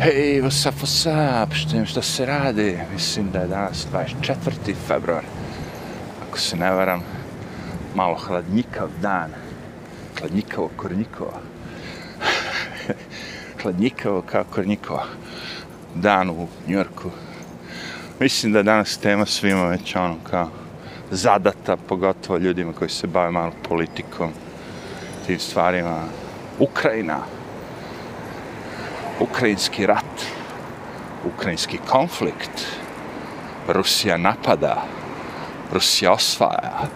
Hej, what's up, what's up, šta, šta se radi? Mislim da je danas 24. februar. Ako se ne varam, malo hladnjikav dan. Hladnjikavo kornjikova. hladnjikavo kao kornjikova. Dan u Njorku. Mislim da je danas tema svima već ono kao zadata, pogotovo ljudima koji se bave malo politikom, tim stvarima. Ukrajina, ukrajinski rat, ukrajinski konflikt, Rusija napada, Rusija osvaja.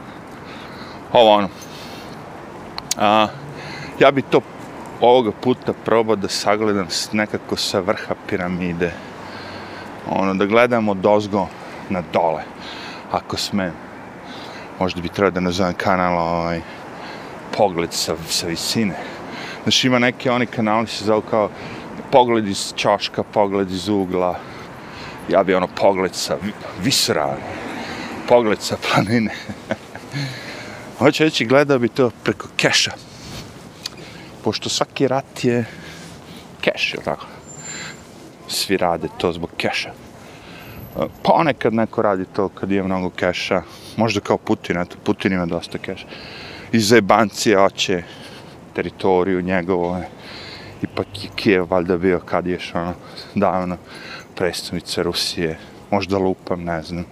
Ovo ono. A, ja bi to ovoga puta probao da sagledam nekako sa vrha piramide. Ono, da gledamo dozgo na dole, ako smem. Možda bi trebao da nazovem kanal ovaj, pogled sa, sa visine. Znači ima neke oni kanali se zove kao pogled iz čaška, pogled iz ugla, ja bi ono pogled sa visera, pogled sa planine. Hoće reći, gledao bi to preko keša. Pošto svaki rat je keš, ili tako? Svi rade to zbog keša. Pa Ponekad neko radi to kad ima mnogo keša. Možda kao Putin, eto, Putin ima dosta keša. Iz zebancije hoće teritoriju njegovo, ipak je Kijev valjda bio kad ješ ono davno predstavnica Rusije. Možda lupam, ne znam.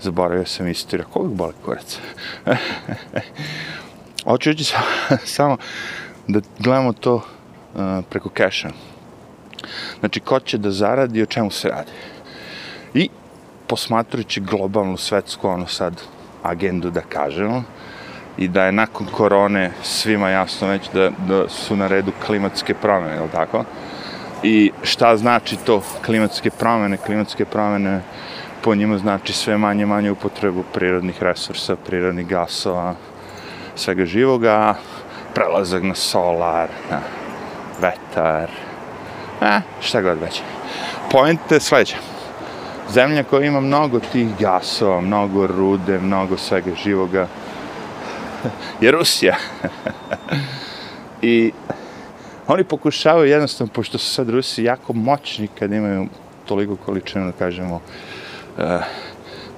Zaboravio sam istoriju, koliko boli kurac? Hoću reći samo da gledamo to uh, preko keša. Znači ko će da zaradi o čemu se radi? I posmatrujući globalnu svetsku ono sad agendu da kažemo i da je nakon korone svima jasno već da, da su na redu klimatske promjene, je tako? I šta znači to klimatske promjene? Klimatske promjene po njima znači sve manje manje upotrebu prirodnih resursa, prirodnih gasova, svega živoga, prelazak na solar, na vetar, a, šta god već. Point je sljedeća. Zemlja koja ima mnogo tih gasova, mnogo rude, mnogo svega živoga, je Rusija. I oni pokušavaju jednostavno, pošto su sad Rusi jako moćni kad imaju toliko količinu, da kažemo, uh,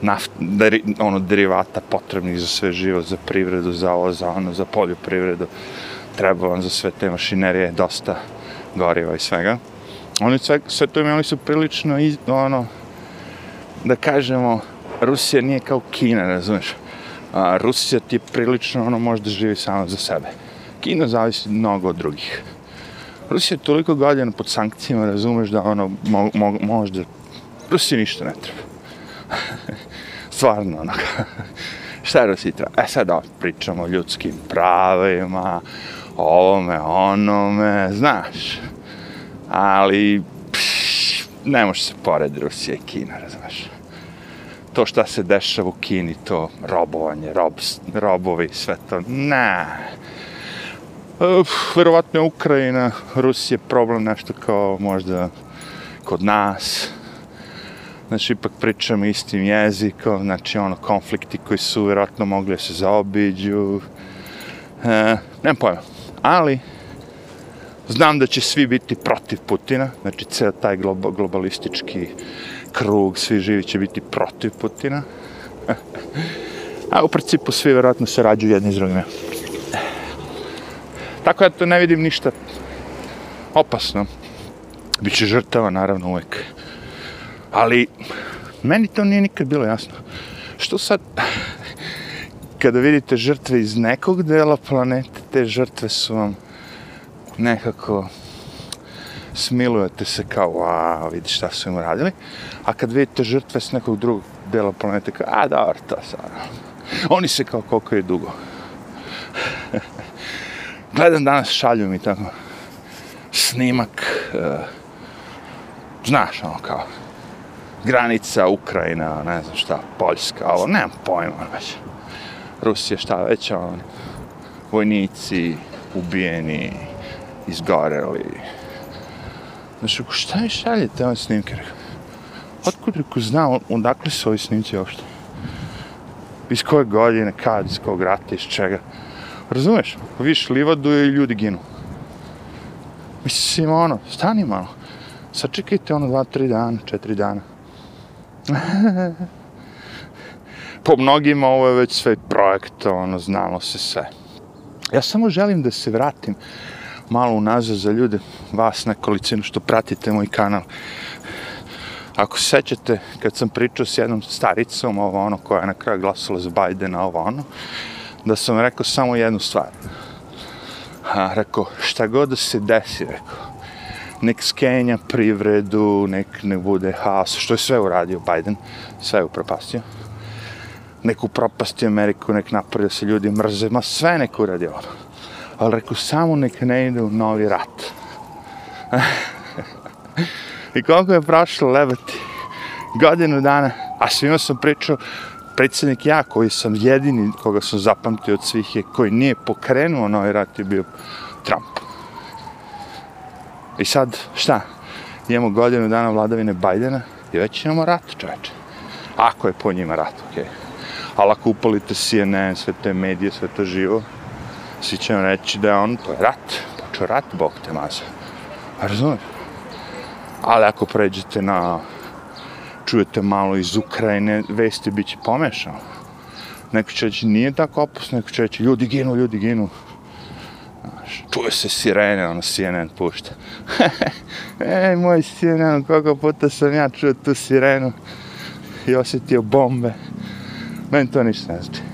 naft, deri, ono, derivata potrebnih za sve živo, za privredu, za ovo, za ono, za poljoprivredu, treba vam za sve te mašinerije dosta goriva i svega. Oni sve, sve to imali su prilično, iz, ono, da kažemo, Rusija nije kao Kina, razumiješ? A, Rusija ti je prilično ono možda živi samo za sebe. Kina zavisi mnogo od drugih. Rusija je toliko godina pod sankcijama, razumeš da ono mo, mo, možda Rusiji ništa ne treba. Stvarno, ono, šta Rusija treba? E sad pričamo o ljudskim pravima, ovome, onome, znaš. Ali, pš, ne može se porediti Rusija i Kina, razumeš to šta se dešava u Kini, to robovanje, rob, robovi, sve to, ne. Uf, verovatno je Ukrajina, Rusija problem nešto kao možda kod nas. Znači, ipak pričamo istim jezikom, znači, ono, konflikti koji su verovatno mogli se zaobiđu. E, nemam pojma. Ali, znam da će svi biti protiv Putina, znači, ceo taj globalistički krug, svi živi će biti protiv Putina. A u principu svi vjerojatno se rađu jedni s drugima. Tako da to ne vidim ništa opasno. Biće žrtava, naravno, uvek. Ali, meni to nije nikad bilo jasno. Što sad, kada vidite žrtve iz nekog dela planete, te žrtve su vam nekako smilujete se kao, a, vidi šta su im radili, a kad vidite žrtve s nekog drugog dela planete, kao, a, dobro, to sad. Oni se kao koliko je dugo. Pa Gledam danas, šalju mi tako snimak, uh, znaš, ono kao, granica Ukrajina, ne znam šta, Poljska, ovo, nemam pojma, već. Rusija, šta već, ono, vojnici, ubijeni, izgoreli, Znači, rekao, šta mi šaljete ove snimke? Otkud rekao, zna, odakle su ovi snimci uopšte? Iz koje godine, kad, iz kog rata, iz čega? Razumeš? Viš livadu i ljudi ginu. Mislim, ono, stani malo. Sačekajte ono dva, tri dana, četiri dana. po mnogima ovo je već sve projekt, ono, znalo se sve. Ja samo želim da se vratim malo unazad za ljude, vas nekolicinu što pratite moj kanal. Ako se sećate, kad sam pričao s jednom staricom, ovo ono, koja je na kraju glasala za Bajdena, ovo ono, da sam rekao samo jednu stvar. A, rekao, šta god da se desi, rekao, nek skenja privredu, nek ne bude haos, što je sve uradio Biden, sve je upropastio. Nek upropasti Ameriku, nek napravi da se ljudi mrze, ma sve nek uradio ono. Ali rekao, samo nek ne ide u novi rat. I koliko je prošlo lebati? Godinu dana, a svima sam pričao, predsjednik ja, koji sam jedini, koga sam zapamtio od svih, je koji nije pokrenuo novi rat, je bio Trump. I sad, šta? Imamo godinu dana vladavine Bajdena i već imamo rat, čoveče. Ako je po njima rat, okej. Okay. Ali ako upalite CNN, sve te medije, sve to živo, svi će vam reći da je on, to je rat. Počeo rat, Bog te maza. Pa Razumiješ? Ali ako pređete na, čujete malo iz Ukrajine, vesti bit će pomešano. Neko će reći, nije tako opusno, neko će reći, ljudi ginu, ljudi ginu. Znaš, čuje se sirene, ono CNN pušta. Ej, moj CNN, koliko puta sam ja čuo tu sirenu i osjetio bombe. Meni to ništa ne znači.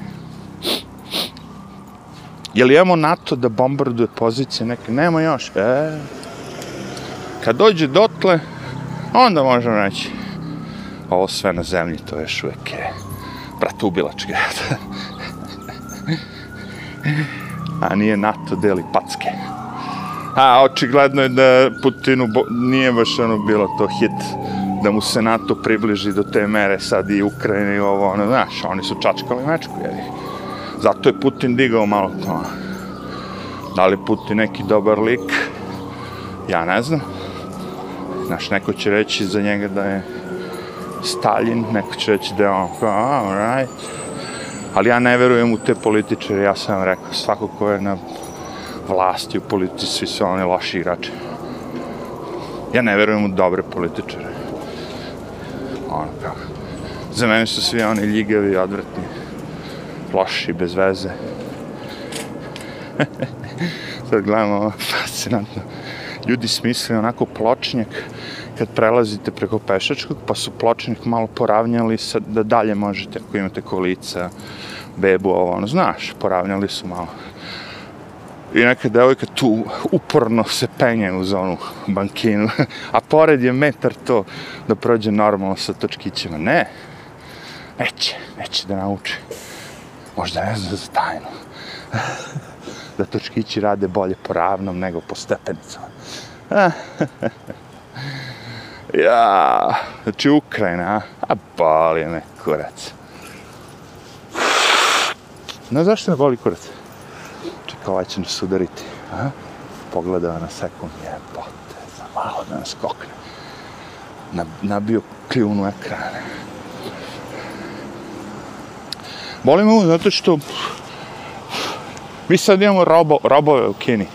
Je li imamo NATO da bombarduje pozicije neke? Nemo još. E, kad dođe dotle, onda možemo reći ovo sve na zemlji, to još uvijek je bratubilački ubilački. a nije NATO deli packe. A očigledno je da Putinu nije baš ono bilo to hit da mu se NATO približi do te mere sad i Ukrajini i ovo, ono, znaš, oni su čačkali mečku, jedi. Zato je Putin digao malo to. Da li Putin neki dobar lik? Ja ne znam. Znaš, neko će reći za njega da je Stalin, neko će reći da je on, all right ali ja ne verujem u te političare, ja sam rekao, svako ko je na vlasti u politici, svi su oni loši igrači. Ja ne verujem u dobre političare. Ono kao, Za mene su svi oni ljigavi, odvratni, loši, bez veze. Sad gledamo ovo, fascinantno. Ljudi smisli onako pločnjak, kad prelazite preko pešačkog, pa su pločnik malo poravnjali sad da dalje možete, ako imate kolica, bebu, ovo, ono, znaš, poravnjali su malo. I neka devojka tu uporno se penje uz onu bankinu, a pored je metar to da prođe normalno sa točkićima. Ne, neće, neće da nauči. Možda ne znam za tajnu. da točkići rade bolje po ravnom nego po stepenicama. Ja, znači Ukrajina, a? A boli me kurac. No zašto me boli kurac? Čekaj, ovaj će nas udariti. A? Pogleda na sekund, jebote, za malo da nas kokne. Nabio kljunu ekrane. Boli me ovo zato što mi sad imamo robo, robove u Kini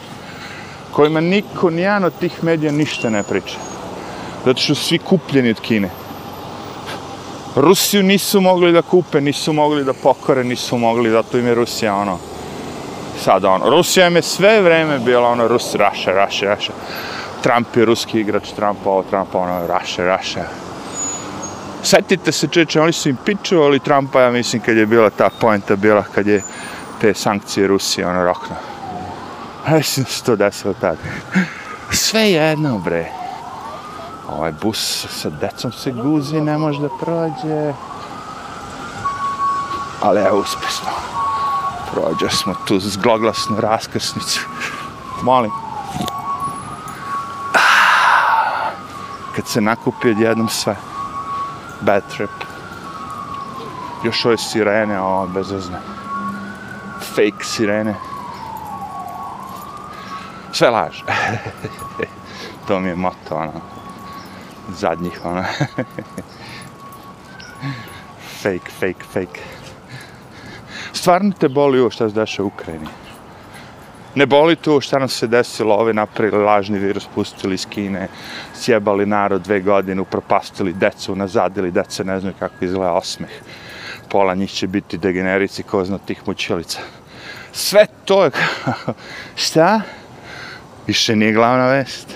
kojima niko, nijedan od tih medija ništa ne priča zato što su svi kupljeni od Kine. Rusiju nisu mogli da kupe, nisu mogli da pokore, nisu mogli, zato im je Rusija ono, sad ono, Rusija im je sve vreme bila ono, Rus, Raša, Raša, Raša. Trump je ruski igrač, Trump ovo, Trump ono, Raša, Raša. Setite se čeče, oni su im pičuvali Trumpa, ja mislim, kad je bila ta poenta, bila kad je te sankcije Rusije, ono, rokno. Mislim da se to desilo tad. Sve jedno, bre ovaj bus sa decom se guzi, ne može da prođe. Ali evo uspesno. Prođe smo tu zgloglasnu raskrsnicu. Molim. Ah. Kad se nakupi odjednom sve. Bad trip. Još ove sirene, o, bezazne. Fake sirene. Sve laž. to mi je moto, ono zadnjih, ono. fake, fake, fake. Stvarno te boli ovo što se dešava u Ukrajini. Ne boli to šta nam se desilo, ove napravili lažni virus, pustili iz Kine, sjebali narod dve godine, upropastili decu, nazadili deca, ne znaju kako izgleda osmeh. Pola njih će biti degenerici, ko zna tih mučilica. Sve to je... šta? Više nije glavna vest.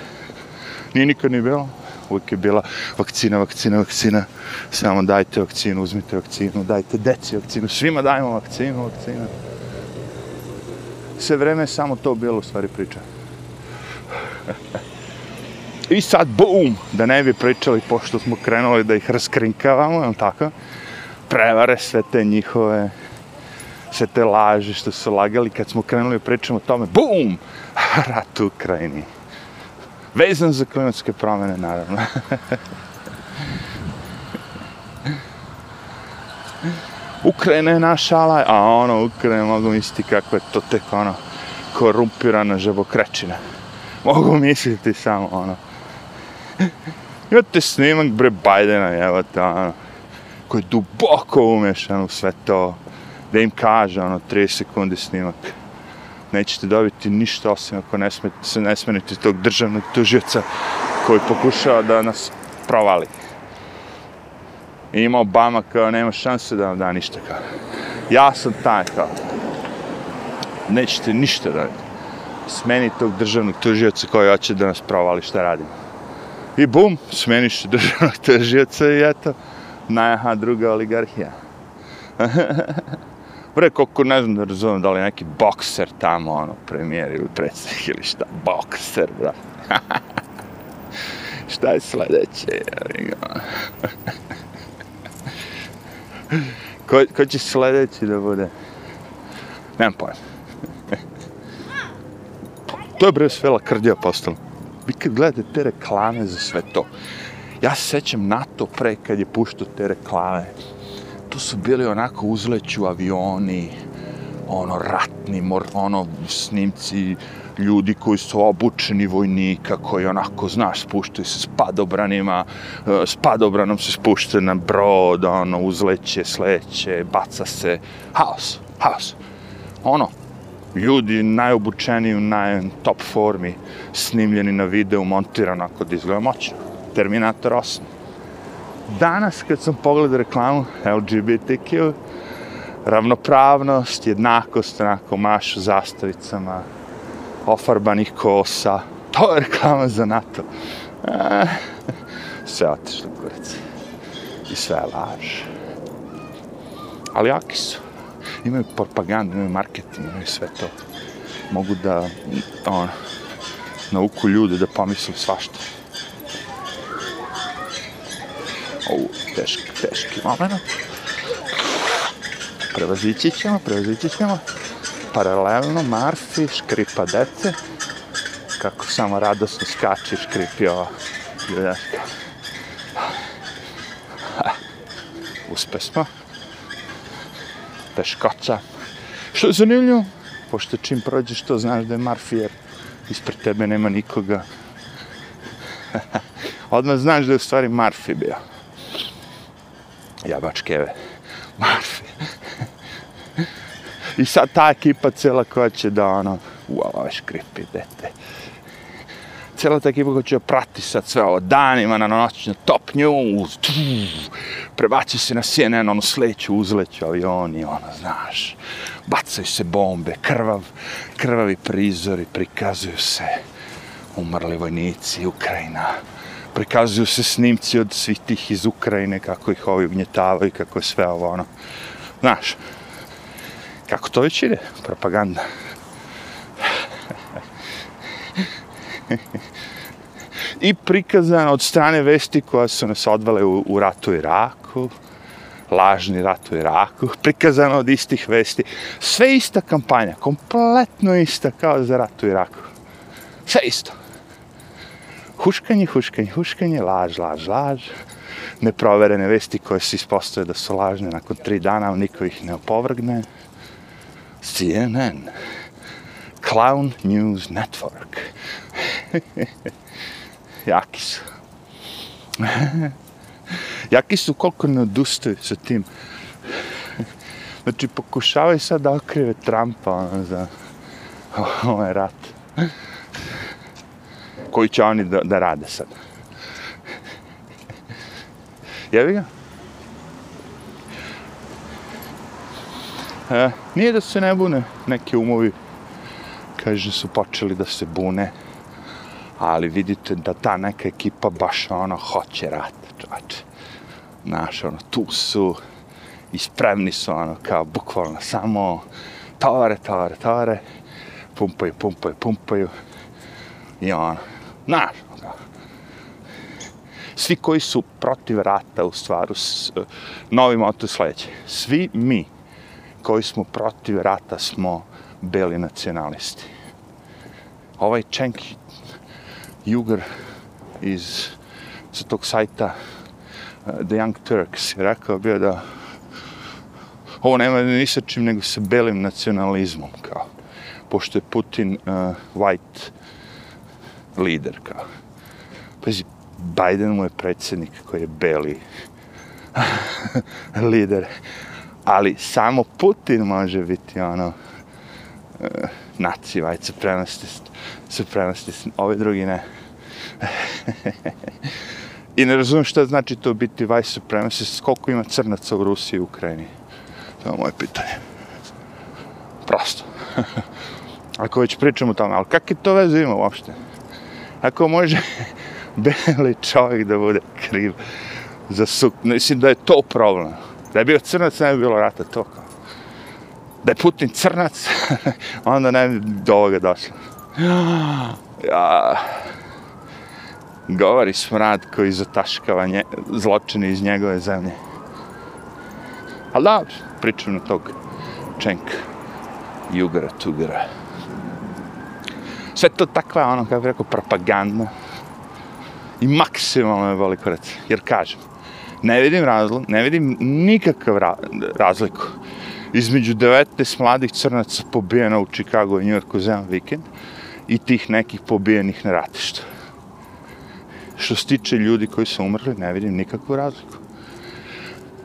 Nije nikad ni bilo. Uvijek je bila vakcina, vakcina, vakcina. Samo dajte vakcinu, uzmite vakcinu, dajte deci vakcinu. Svima dajmo vakcinu, vakcinu sve vreme samo to bilo u stvari priča. I sad, bum, da ne bi pričali, pošto smo krenuli da ih raskrinkavamo, jel tako? Prevare sve te njihove, sve te laži što su lagali, kad smo krenuli pričamo o tome, bum, rat u Ukrajini. Vezan za klimatske promene, naravno. Ukrajina je naš alaj, a ono, Ukrajina mogu misliti kako je to tek ono, korumpirana žabokračina. Mogu misliti samo ono. Imate snimak bre Bajdena, jeva to ono, koji je duboko umešan u sve to, da im kaže ono, 3 sekunde snimak. Nećete dobiti ništa osim ako ne smete, se ne smenite tog državnog tužioca koji pokušava da nas provali. I ima Obama kao nema šanse da vam da ništa kao. Ja sam taj kao. Nećete ništa da smeni tog državnog tužioca koji hoće da nas provali šta radimo. I bum, smeniš državnog tužioca i eto, najaha druga oligarhija. Bre, koliko ne znam da razumem da li neki bokser tamo, ono, premijer ili predsjednik ili šta, bokser, bra. šta je sledeće, ja, ko, ko će sljedeći da bude? Nemam pojma. to je bre sve lakrdija postalo. Vi kad gledate te reklame za sve to, ja se sećam na to pre kad je puštao te reklame. To su bili onako uzleću avioni, ono ratni, mor, ono snimci, ljudi koji su obučeni vojnika, koji onako, znaš, spuštaju se s padobranima, e, s padobranom se spušte na brod, ono, uzleće, sleće, baca se, haos, haos. Ono, ljudi najobučeniji u naj top formi, snimljeni na video, montirano, ako da izgleda moćno. Terminator 8. Danas, kad sam pogledao reklamu LGBTQ, ravnopravnost, jednakost, onako mašu zastavicama, ofarbanih kosa. To je reklama za NATO. E, sve otišlo kurac. I sve laž. Ali jaki su. Imaju propagandu, imaju marketing, imaju sve to. Mogu da on, nauku ljude da pomislu svašta. Ovo, teški, teški moment. Prevazići ćemo, prevazići ćemo paralelno Marfi škripa dece. Kako samo radosno skače škripi ova ljudeška uspe smo. Teškoća što je zanimljivo? Pošto čim prođeš to znaš da je Marfi jer ispred tebe nema nikoga. Odmah znaš da je u stvari Marfi bio. Jabačkeve Marfi. I sad ta ekipa cela koja će da ono, u ovo škripi, dete. Cela ta ekipa koja će prati sad sve ovo danima na noćnju top news, tu, prebaci se na CNN, ono sleću, uzleću avioni, ono, znaš, bacaju se bombe, krvav, krvavi prizori, prikazuju se. Umrli vojnici, Ukrajina, prikazuju se snimci od svih tih iz Ukrajine, kako ih ovi ugnjetavaju, kako je sve ovo, ono, znaš, Kako to već ide? Propaganda. I prikazano od strane vesti koja su nas odvale u, u ratu Iraku, lažni rat u Iraku, prikazano od istih vesti. Sve ista kampanja, kompletno ista kao za rat u Iraku. Sve isto. Huškanje, huškanje, huškanje, laž, laž, laž. Neproverene vesti koje se ispostoje da su lažne nakon tri dana, ali niko ih ne opovrgne. CNN, Clown News Network. Jaki su. Jaki su koliko ne odustaju sa tim. Znači, pokušavaju sad da okrive Trumpa ono, za ovaj rat. Koji će oni da, da rade sad? Jevi ga? E, nije da se ne bune, neki umovi, kaže, su počeli da se bune, ali vidite da ta neka ekipa baš ono hoće rat, čovječe. Znaš, ono, tu su i spremni su, ono, kao bukvalno samo tovare, tovare, tovare, pumpaju, pumpaju, pumpaju, i ono, znaš, ono, svi koji su protiv rata u stvaru, s, novi moto sledeće, svi mi koji smo protiv rata smo beli nacionalisti. Ovaj Čenk Jugar iz sa tog sajta uh, The Young Turks je rekao bio da ovo nema ni sa čim nego sa belim nacionalizmom kao pošto je Putin uh, white lider kao pazi Biden mu je predsjednik koji je beli lider ali samo Putin može biti ono uh, naci, white supremacist, supremacist, ovi drugi ne. I ne razumijem šta znači to biti white supremacist, koliko ima crnaca u Rusiji i Ukrajini. To je moje pitanje. Prosto. Ako već pričamo o tome, ali kakve to veze ima uopšte? Ako može beli čovjek da bude kriv za suk, mislim da je to problem. Da je bio crnac, ne bi bilo rata, to kao. Da je Putin crnac, onda ne bi do ovoga došlo. Ja, govori smrad koji zataškava nje, zločine iz njegove zemlje. Ali da, pričam na tog Čenk Jugara Tugara. Sve to takva, ono, kako bi rekao, propaganda. I maksimalno je boli kurac. Jer kažem, ne vidim razlog, ne vidim nikakav ra razliku između 19 mladih crnaca pobijena u Čikagu i New Yorku za jedan vikend i tih nekih pobijenih na ratištu. Što se tiče ljudi koji su umrli, ne vidim nikakvu razliku.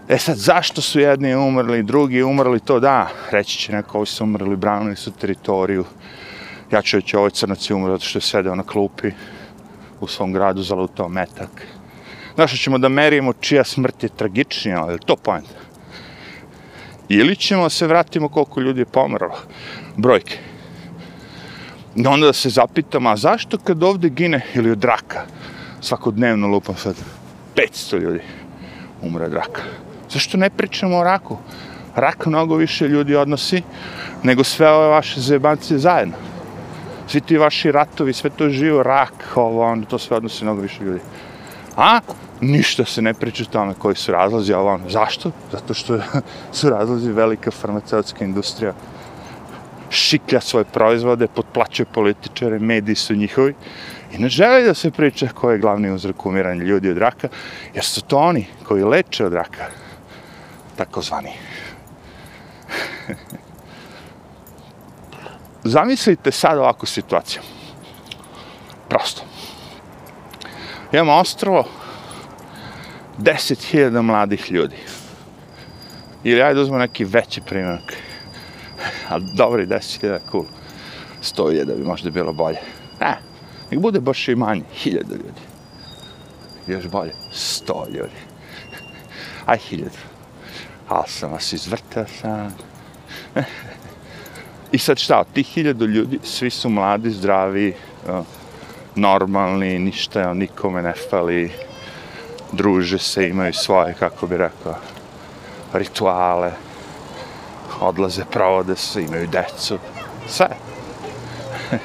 E sad, zašto su jedni umrli, drugi umrli, to da, reći će neko, ovi su umrli, branili su teritoriju. Ja ću reći, ovaj crnac je umrli zato što je sedeo na klupi u svom gradu, zalutao metak. Znaš, ćemo da merimo čija smrt je tragičnija, ali to point. Ili ćemo se vratimo koliko ljudi je pomrlo, brojke. I onda da se zapitamo, a zašto kad ovde gine ili od raka, svakodnevno lupam sad, 500 ljudi umre od raka. Zašto ne pričamo o raku? Rak mnogo više ljudi odnosi nego sve ove vaše zajebancije zajedno. Svi ti vaši ratovi, sve to živo, rak, ovo, onda to sve odnosi mnogo više ljudi. A? Ništa se ne priča tome koji su razlozi, a ono. Zašto? Zato što su razlozi velika farmaceutska industrija šiklja svoje proizvode, potplaćuje političare, mediji su njihovi i ne žele da se priča ko je glavni uzrok umiranja ljudi od raka, jer su to oni koji leče od raka, takozvani. Zamislite sad ovakvu situaciju. Prosto. Imamo ostrovo, 10.000 mladih ljudi. Ili ajde uzmo neki veći primjerak. Ali dobri 10.000, cool. 100.000 bi možda bilo bolje. Ne, nek bude baš i manje, 1000 ljudi. Još bolje, 100 ljudi. Aj, 1000. Ali sam vas izvrtao sam. I sad šta, od tih 1000 ljudi, svi su mladi, zdravi, normalni, ništa, nikome ne fali, druže se, imaju svoje, kako bi rekao, rituale, odlaze, provode se, imaju decu, sve.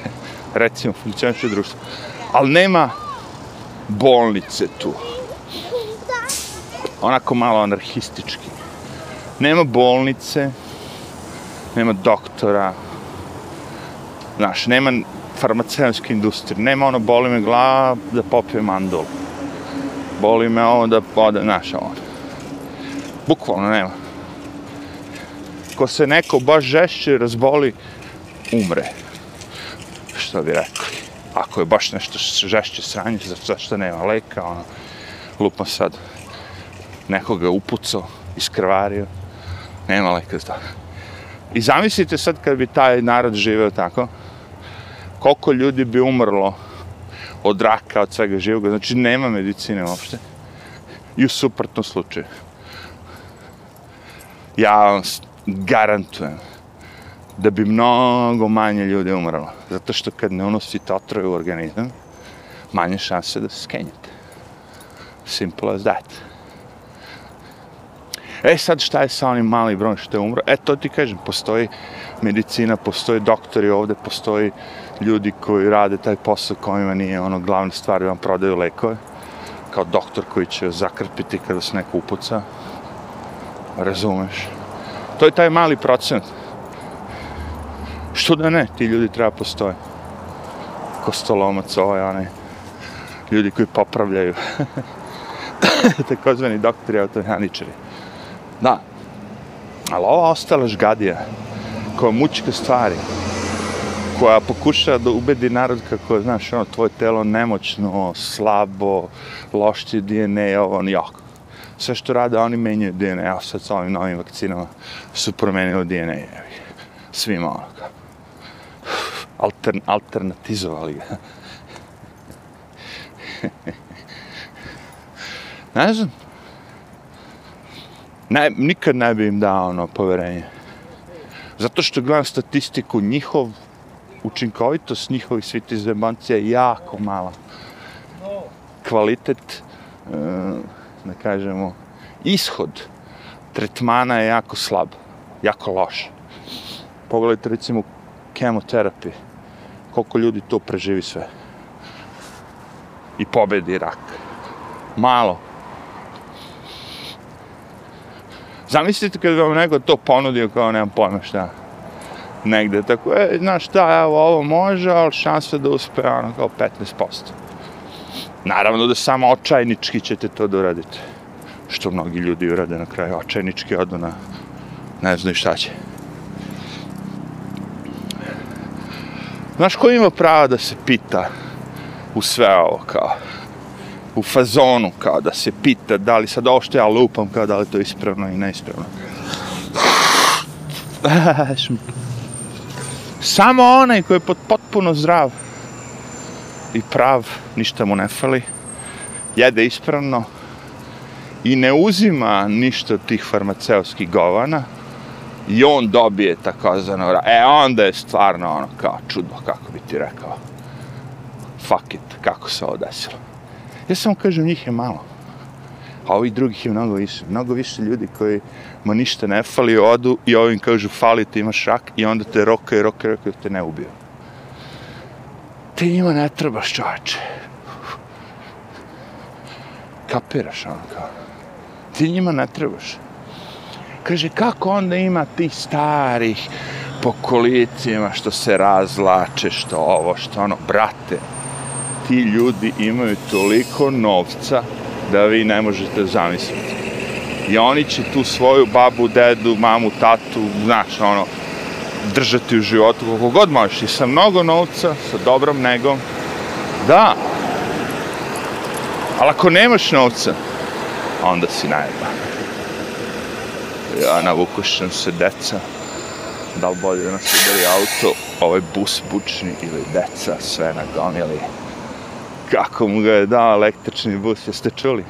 Recimo, funkcioniše društvo. Ali nema bolnice tu. Onako malo anarhistički. Nema bolnice, nema doktora, znaš, nema farmaceutske industrije, nema ono, boli me glava da popijem mandolu Boli me ovo da pada, znaš, ono. Bukvalno nema. Ko se neko baš žešće razboli, umre. Što bi rekli. Ako je baš nešto žešće sranje, za što nema leka, ono, lupam sad nekoga upucao, iskrvario, nema leka za to. I zamislite sad kad bi taj narod živeo tako, koliko ljudi bi umrlo od raka, od svega živoga, znači nema medicine uopšte. I u suprotnom slučaju. Ja vam garantujem da bi mnogo manje ljudi umrlo. Zato što kad ne unosite otrove u organizam, manje šanse da se skenjate. Simple as that. E sad šta je sa onim mali broj što je umro? E to ti kažem, postoji medicina, postoji doktori ovde, postoji ljudi koji rade taj posao kojima nije ono glavna stvar i vam prodaju lekove kao doktor koji će zakrpiti kada se neko upuca. Razumeš? To je taj mali procent. Što da ne, ti ljudi treba postoje. Kostolomac, ovaj, onaj. Ljudi koji popravljaju. Takozvani doktori, automehaničari. Da. Ali ova ostala žgadija, koja mučka stvari, koja pokušava da ubedi narod kako, znaš, ono, tvoje telo nemoćno, slabo, lošće DNA, ovo, on, jako. Sve što rade, oni menjaju DNA, a sad sa ovim novim vakcinama su promenili DNA, svima ono kao. Altern, alternatizovali ga. ne znam. Ne, nikad ne bi im dao ono poverenje. Zato što gledam statistiku, njihov učinkovitost njihovih sviti zebancija je jako mala. Kvalitet, e, da kažemo, ishod tretmana je jako slab, jako loš. Pogledajte recimo kemoterapije, koliko ljudi to preživi sve. I pobedi rak. Malo. Zamislite kad vam neko to ponudio kao nemam pojma šta negde, tako, e, znaš šta, evo, ovo može, ali šanse da uspe, ono, kao 15%. Naravno da samo očajnički ćete to da uradite. Što mnogi ljudi urade na kraju, očajnički odu na, ne znaju šta će. Znaš, ko ima prava da se pita u sve ovo, kao, u fazonu, kao, da se pita da li sad ovo što ja lupam, kao, da li to ispravno i neispravno. Samo onaj koji je potpuno zdrav i prav, ništa mu ne fali, jede ispravno i ne uzima ništa od tih farmaceutskih govana i on dobije takozvano e onda je stvarno ono kao čudo kako bi ti rekao. Fuck it kako se ovo desilo. Ja samo kažem njih je malo a ovih drugih je mnogo više. Mnogo više ljudi koji ma ništa ne fali, odu i ovim kažu fali ti imaš rak i onda te roka i roka i roka te ne ubio. Ti njima ne trebaš čovječe. Kapiraš ono kao. Ti njima ne trebaš. Kaže, kako onda ima tih starih po kolicima što se razlače, što ovo, što ono, brate, ti ljudi imaju toliko novca da vi ne možete zamisliti. I oni će tu svoju babu, dedu, mamu, tatu, znaš, ono, držati u životu kako god možeš. I sa mnogo novca, sa dobrom negom. Da. Ali ako nemaš novca, onda si najeban. Ja navukušem se deca. Da li bolje da nas udari auto, ovaj bus bučni ili deca, sve na gomili kako mu ga je dao električni bus, jeste čuli?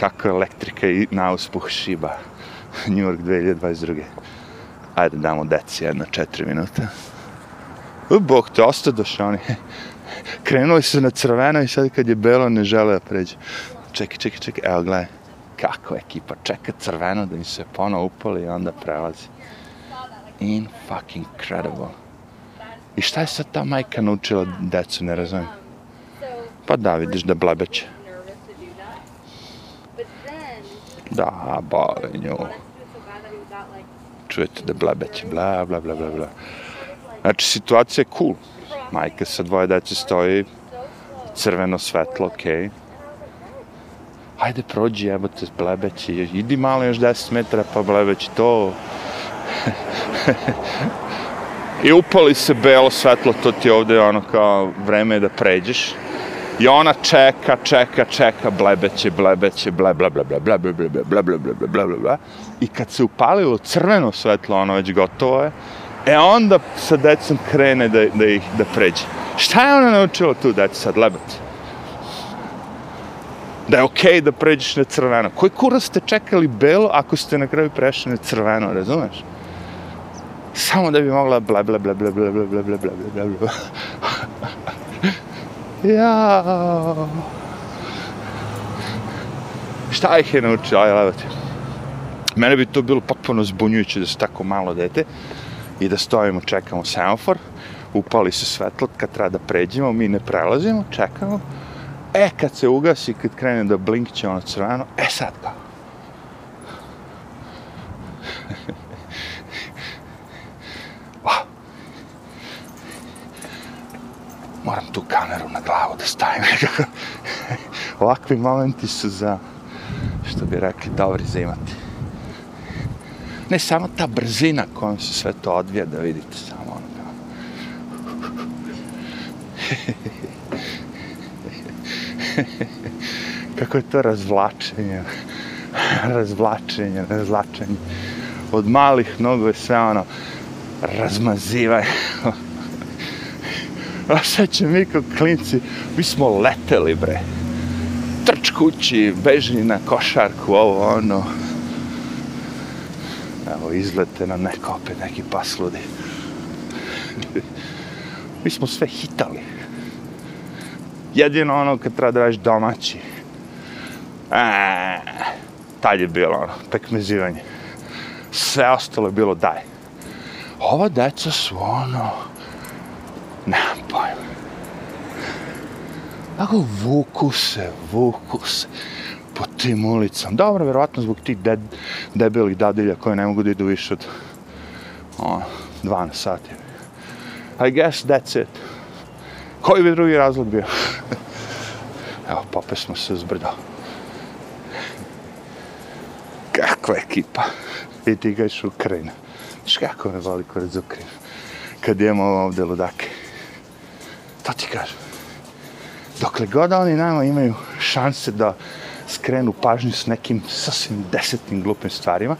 Kako elektrika i na uspuh šiba. New York 2022. Ajde damo deci jedno četiri minuta. U, bog te, ostadoš, oni. Krenuli su na crveno i sad kad je belo ne žele da pređe. Čekaj, čekaj, čekaj, evo gledaj. Kako ekipa čeka crveno da im se ponovo upali i onda prelazi. In fucking credible. I šta je sad ta majka naučila decu, ne razumijem. Pa da, vidiš da blebeće. Da, boli nju. Čujete da blebeće, bla, bla, bla, bla, bla. Znači, situacija je cool. Majka sa dvoje dece stoji, crveno svetlo, okej. Okay. Hajde, prođi, evo te, blebeći. Idi malo još 10 metara, pa blebeći to. I upali se belo svetlo, to ti ovde ono kao vreme da pređeš. I ona čeka, čeka, čeka, blebeće, blebeće, ble, ble, ble, ble, ble, ble, ble, ble, ble, ble, ble, ble, ble, ble, ble. I kad se upalilo crveno svetlo, ono već gotovo je, E onda sa decom krene da, da ih da pređe. Šta je ona naučila tu decu sad, lebati? Da je okej okay da pređeš na crveno. Koji kurac ste čekali belo ako ste na kraju prešli na crveno, razumeš? Samo da bi mogla bla bla bla bla bla bla bla bla bla bla bla Ja. Šta ih je naučila, aj levati. Mene bi to bilo potpuno zbunjujuće da se tako malo dete i da stojimo, čekamo semafor, upali se svetlo, kad treba da pređemo, mi ne prelazimo, čekamo, e, kad se ugasi, kad krene da blinkće ono crveno, e sad kao. Moram tu kameru na glavu da stavim. Ovakvi momenti su za, što bi rekli, dobri za imati. Ne samo ta brzina kojom se sve to odvija, da vidite samo ono. Kako je to razvlačenje, razvlačenje, razvlačenje. Od malih nogu je sve ono, razmazivanje. A sad će mi kao klinci, mi smo leteli bre. Trč kući, beži na košarku, ovo ono. Evo, izlete na neko opet, neki pas ludi. Mi smo sve hitali. Jedino ono kad treba da radiš domaći. Eee, tad je bilo ono, pekmezivanje. Sve ostalo je bilo daj. Ova deca su ono, nemam pojma. Kako vuku se, vuku se po tim ulicama. Dobro, vjerovatno zbog tih de debelih dadilja koje ne mogu da idu više od o, 12 sati. I guess that's it. Koji bi drugi razlog bio? Evo, pope smo se zbrdo. Kakva ekipa. I ti ga iš Ukrajina. Viš kako me voli kurac Ukrajina. Kad imamo ovdje ludake. To ti kažem. Dokle god oni nama imaju šanse da skrenu pažnju s nekim sasvim desetnim glupim stvarima.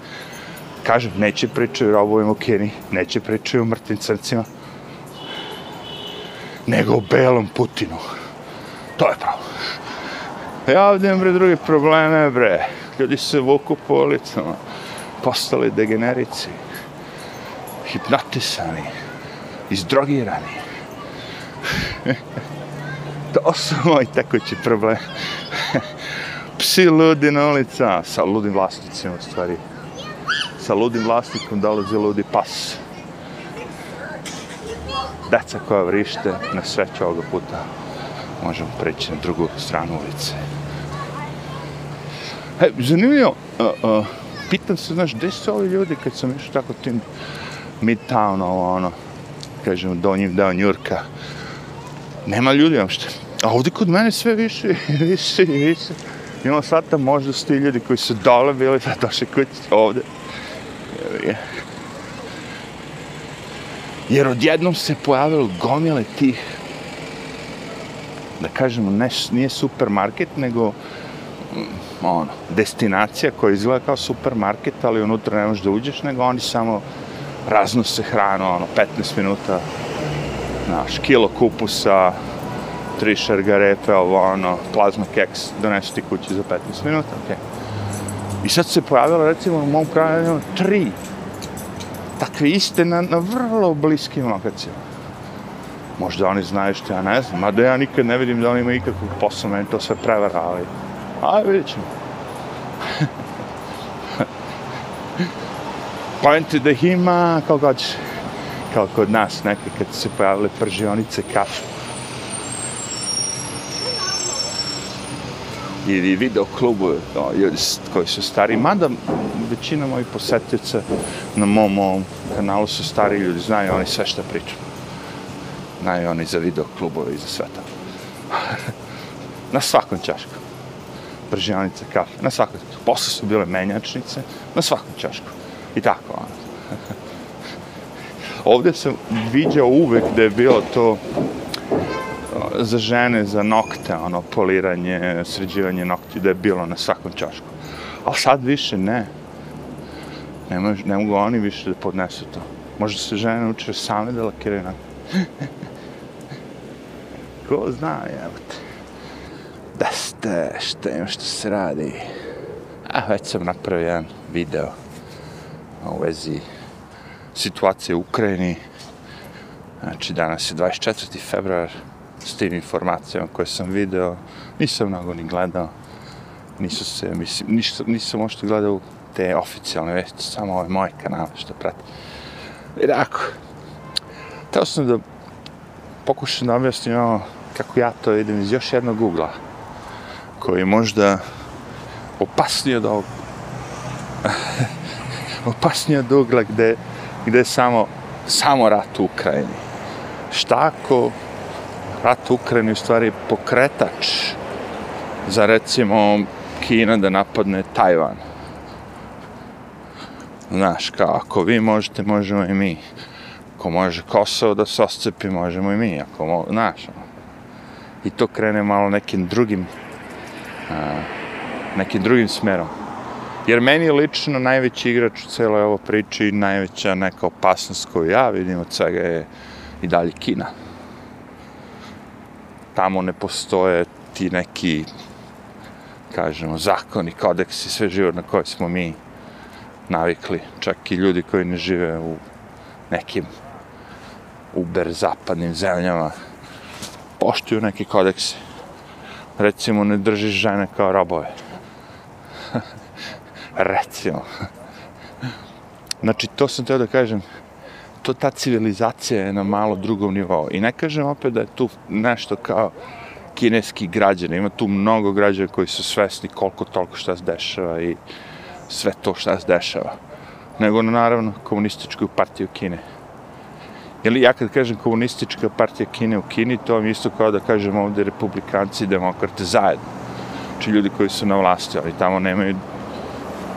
Kažem, neće pričaju o robovima u Kini, neće pričaju o mrtvim crncima, nego o belom Putinu. To je pravo. E, ja ovdje imam bre druge probleme, bre. Ljudi se vuku po ulicama, postali degenerici, hipnotisani, izdrogirani. to su moji tekući problem. psi ludi na ulica, sa ludim vlasnicima u stvari. Sa ludim vlasnikom dolazi ludi pas. Deca koja vrište, na sreću ovoga puta možemo preći na drugu stranu ulice. He, zanimljivo, uh, uh, pitam se, znaš, gde su ovi ljudi kad sam išao tako tim midtown, ovo ono, kažem, donjim deo Njurka. Nema ljudi, uopšte. A ovdje kod mene sve više, više, i više. Imamo sad tam možda sti ljudi koji su dole bili, da došli kući ovde. Jer odjednom se pojavilo gomile tih, da kažemo, ne, nije supermarket, nego mm, ono, destinacija koja izgleda kao supermarket, ali unutra ne možeš da uđeš, nego oni samo raznose hranu, ono, 15 minuta, znaš, kilo kupusa, tri šargarepe, ovo ono, plazma keks, donesu ti kući za 15 minuta, okej. Okay. I sad se pojavilo, recimo, u mom kraju, ono, tri takve iste na, na vrlo bliskim lokacijama. Možda oni znaju što ja ne znam, mada ja nikad ne vidim da oni imaju ikakvog posla, meni to sve prevara, ali... Aj, vidjet ćemo. Pojenti da ih ima, kao god kao kod nas neke, kad se pojavile pržionice kafe. ili video klubu, no, koji su stari, mada većina mojih posjetioca na mom, ovom kanalu su stari ljudi, znaju oni sve što pričam. Znaju oni za video klubove i za sve to. na svakom čašku. Pržionice, kafe, na svakom čašku. Posle su bile menjačnice, na svakom čašku. I tako, ono. Ovdje sam vidio uvek da je bilo to za žene, za nokte, ono, poliranje, sređivanje nokti, da je bilo na svakom čašku. Ali sad više ne. Ne, mož, ne mogu oni više da podnesu to. Možda se žene nauče same da lakiraju nokte. Ko zna, jebate. Da ste, šta ima što se radi. A, već sam napravio jedan video u vezi situacije u Ukrajini. Znači, danas je 24. februar s tim informacijama koje sam video. Nisam mnogo ni gledao. Nisu se, mislim, nisam, nisam ošto gledao te oficijalne vesti, samo ove moje kanale što prati. Jer ako, teo sam da pokušam da objasnim ono kako ja to idem iz još jednog ugla, koji je možda opasniji od ovog, opasniji od ugla gde, gde je samo, samo rat u Ukrajini. Šta ako rat u Ukrajini u stvari pokretač za recimo Kina da napadne Tajvan? Znaš, kao, ako vi možete, možemo i mi. Ako može Kosovo da se oscepi, možemo i mi. Ako mo, znaš. Ono. I to krene malo nekim drugim, a, nekim drugim smerom. Jer meni je lično najveći igrač u celoj ovo priči i najveća neka opasnost koju ja vidim od svega je i dalje Kina. Tamo ne postoje ti neki, kažemo, zakoni, kodeksi, sve život na koje smo mi navikli, čak i ljudi koji ne žive u nekim uber zapadnim zemljama, poštuju neke kodekse. Recimo, ne držiš žene kao robove. Recimo. Znači, to sam teo da kažem, to ta civilizacija je na malo drugom nivou. I ne kažem opet da je tu nešto kao kineski građani. Ima tu mnogo građana koji su svesni koliko toliko šta se dešava i sve to šta se dešava. Nego, naravno, komunističku partiju Kine. Jer ja kad kažem komunistička partija Kine u Kini, to vam isto kao da kažem ovdje republikanci i demokrate zajedno. Znači ljudi koji su na vlasti, ali tamo nemaju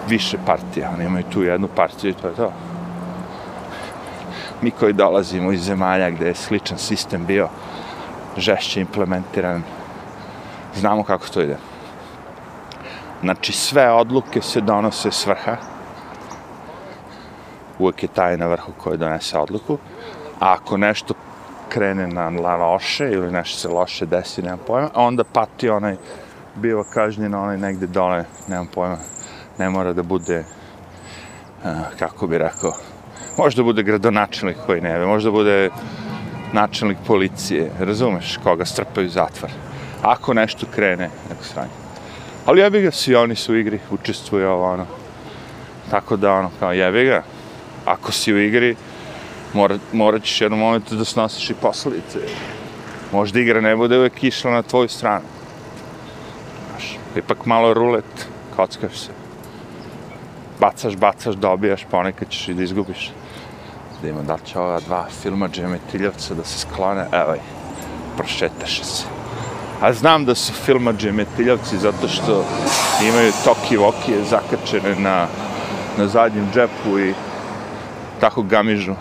više partija, oni imaju tu jednu partiju i to je to. Mi koji dolazimo iz zemalja gdje je sličan sistem bio žešće implementiran, znamo kako to ide. Znači, sve odluke se donose svrha. Uvijek je taj na vrhu koji donese odluku. A ako nešto krene na loše ili nešto se loše desi, nemam pojma, onda pati onaj, biva kažnjen onaj negde dole, nemam pojma, ne mora da bude, eh, kako bi rekao, možda bude gradonačelnik koji ne možda bude načelnik policije, razumeš, koga strpaju zatvor. Ako nešto krene, neko sranje. Ali jebi ga, svi oni su u igri, učestvuju ovo, ono. Tako da, ono, kao jebi ga, ako si u igri, mora, morat ćeš jednom momentu da snosiš i posljedice. Možda igra ne bude uvek išla na tvoju stranu. Znaš, ipak malo rulet, kockaš se. Bacaš, bacaš, dobijaš, ponekad ćeš i da izgubiš. Da ima da će ova dva filma Džemetiljevca da se sklone, evo, prošetaš se. A znam da su filma Džemetiljevci zato što imaju toki vokije zakačene na, na zadnjem džepu i tako gamižu.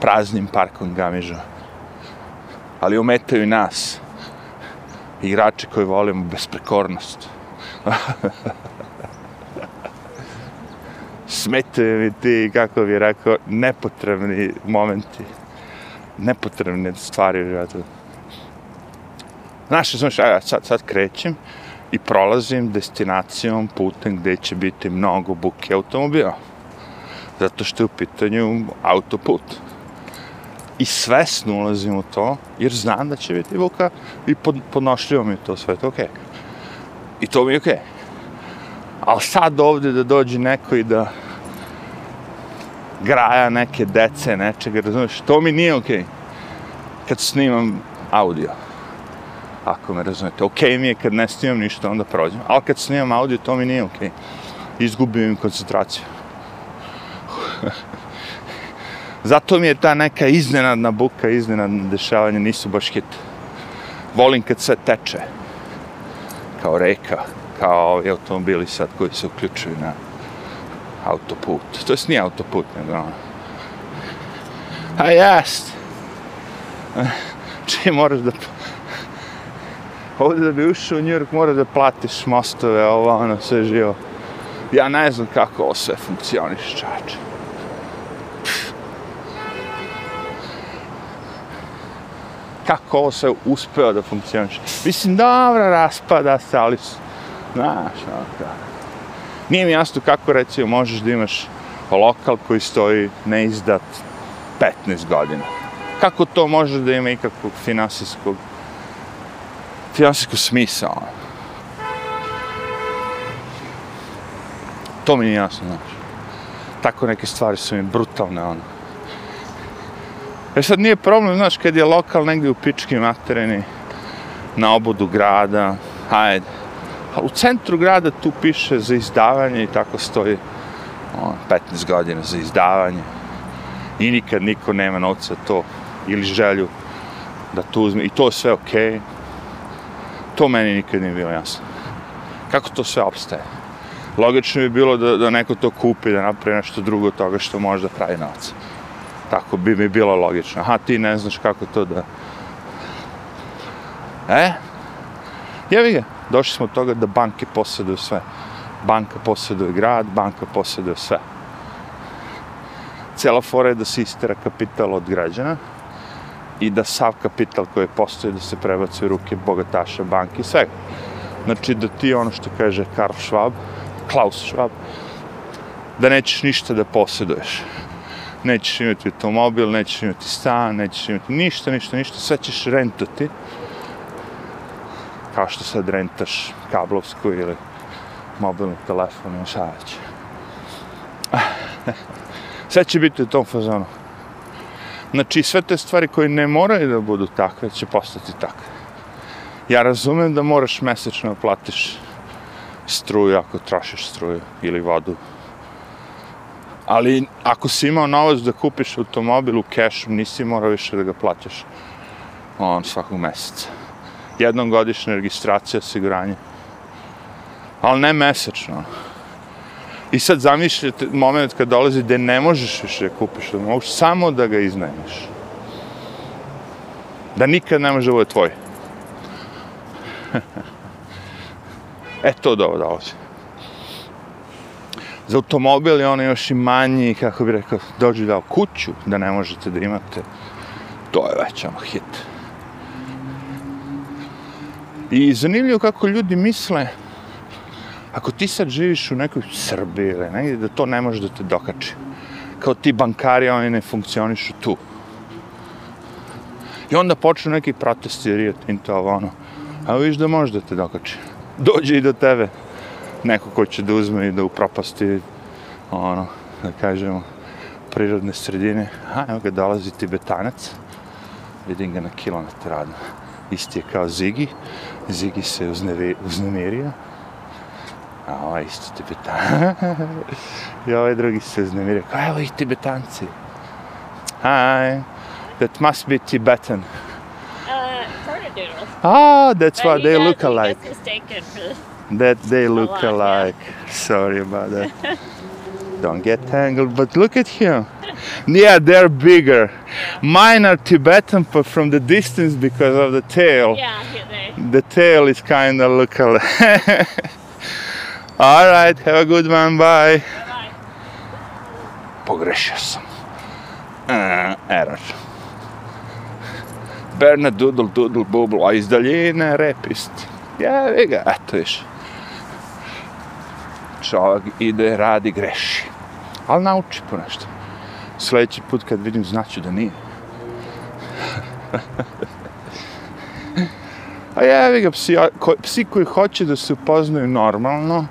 Praznim parkom gamižu. Ali umetaju nas, igrače koji volimo besprekornost. Smetaju mi ti, kako bih rekao, nepotrebni momenti. Nepotrebne stvari u životu. Znaš, znaš, ja sad, sad krećem i prolazim destinacijom putem gde će biti mnogo buke automobila. Zato što je u pitanju autoput. I svesno ulazim u to, jer znam da će biti buka i pod, podnošljivo mi to sve, to okej. Okay. I to mi je okej. Okay. Ali sad ovde da dođe neko i da graja neke dece, nečega, razumiješ, to mi nije okej. Okay. Kad snimam audio ako me razumete. Ok mi je kad ne snimam ništa, onda prođem. Ali kad snimam audio, to mi nije ok. Izgubim im koncentraciju. Zato mi je ta neka iznenadna buka, iznenadna dešavanja, nisu baš hit. Volim kad sve teče. Kao reka, kao ovi automobili sad koji se uključuju na autoput. To jest nije autoput, ne ono. A jast! Čim moraš da... Ovdje da bi ušao u New York moraš da platiš mostove, ovo ono sve živo. Ja ne znam kako ovo sve funkcioniš, čače. Kako ovo sve uspeo da funkcioniš? Mislim, dobro, raspada se, ali su znaš, ono. Nije mi jasno kako, recimo, možeš da imaš lokal koji stoji neizdat 15 godina. Kako to može da ima ikakvog finansijskog finansijskog smisla? Ono? To mi nije jasno, znaš. Tako neke stvari su mi brutalne, ono. E sad nije problem, znaš, kad je lokal negdje u pički materini, na obodu grada, hajde. A u centru grada tu piše za izdavanje i tako stoji on, 15 godina za izdavanje. I nikad niko nema novca to ili želju da to uzme. I to sve okej. Okay. To meni nikad nije bilo jasno. Kako to sve obstaje? Logično bi bilo da, da neko to kupi, da napravi nešto drugo od toga što može da pravi novac. Tako bi mi bilo logično. Aha, ti ne znaš kako to da... E? Jevi ga. Došli smo od toga da banke posjeduju sve. Banka posjeduje grad, banka posjeduje sve. Cijela fora je da se istera kapital od građana i da sav kapital koji postoji da se prebaci u ruke bogataša banki i svega. Znači da ti ono što kaže Karl Schwab, Klaus Schwab, da nećeš ništa da posjeduješ. Nećeš imati automobil, nećeš imati stan, nećeš imati ništa, ništa, ništa, sve ćeš rentati. Kao što sad rentaš kablovsku ili mobilni telefon ili šta već. Sve će biti u tom fazonu. Znači, sve te stvari koje ne moraju da budu takve, će postati takve. Ja razumem da moraš mesečno platiš struju ako trošiš struju ili vodu. Ali ako si imao novac da kupiš automobil u kešu, nisi morao više da ga plaćaš on svakog meseca. Jednom godišnja registracija, osiguranje. Ali ne mesečno. I sad zamišljate moment kad dolazi gde ne možeš više da kupiš, da možeš samo da ga iznajmiš. Da nikad ne može da bude tvoj. e to da ovo dolazi. Za automobil je ono još i manji, kako bi rekao, dođe kuću, da ne možete da imate. To je već ono hit. I zanimljivo kako ljudi misle, ako ti sad živiš u nekoj Srbiji ili negdje, da to ne može da te dokači. Kao ti bankari, oni ne funkcionišu tu. I onda počnu neki protesti, Rio Tinto, ovo ono. A viš da može da te dokači. Dođe i do tebe neko ko će da uzme i da upropasti, ono, da kažemo, prirodne sredine. A, evo ga dolazi tibetanac. Vidim ga na kilometar radno. Isti je kao Zigi. Zigi se uznemirio. A ovaj isto tibetan. I ovaj drugi se uznemirio. Kao evo ih tibetanci. Hi. That must be Tibetan. Uh, ah, that's what they look alike. That they look alike. Sorry about that. Don't get tangled, but look at him. Yeah, they're bigger. Mine are Tibetan, but from the distance because of the tail. Yeah, they. The tail is kind of look alike. All right, have a good one, bye. Bye. Pogrešio sam. Uh, error. Berna doodle doodle bubble, a iz daljine repist. Ja, ga, eto viš. Čovjek ide, radi, greši. Ali nauči po nešto. Sljedeći put kad vidim, znaću da nije. A ja, ga, psi, ko, psi koji hoće da se upoznaju normalno,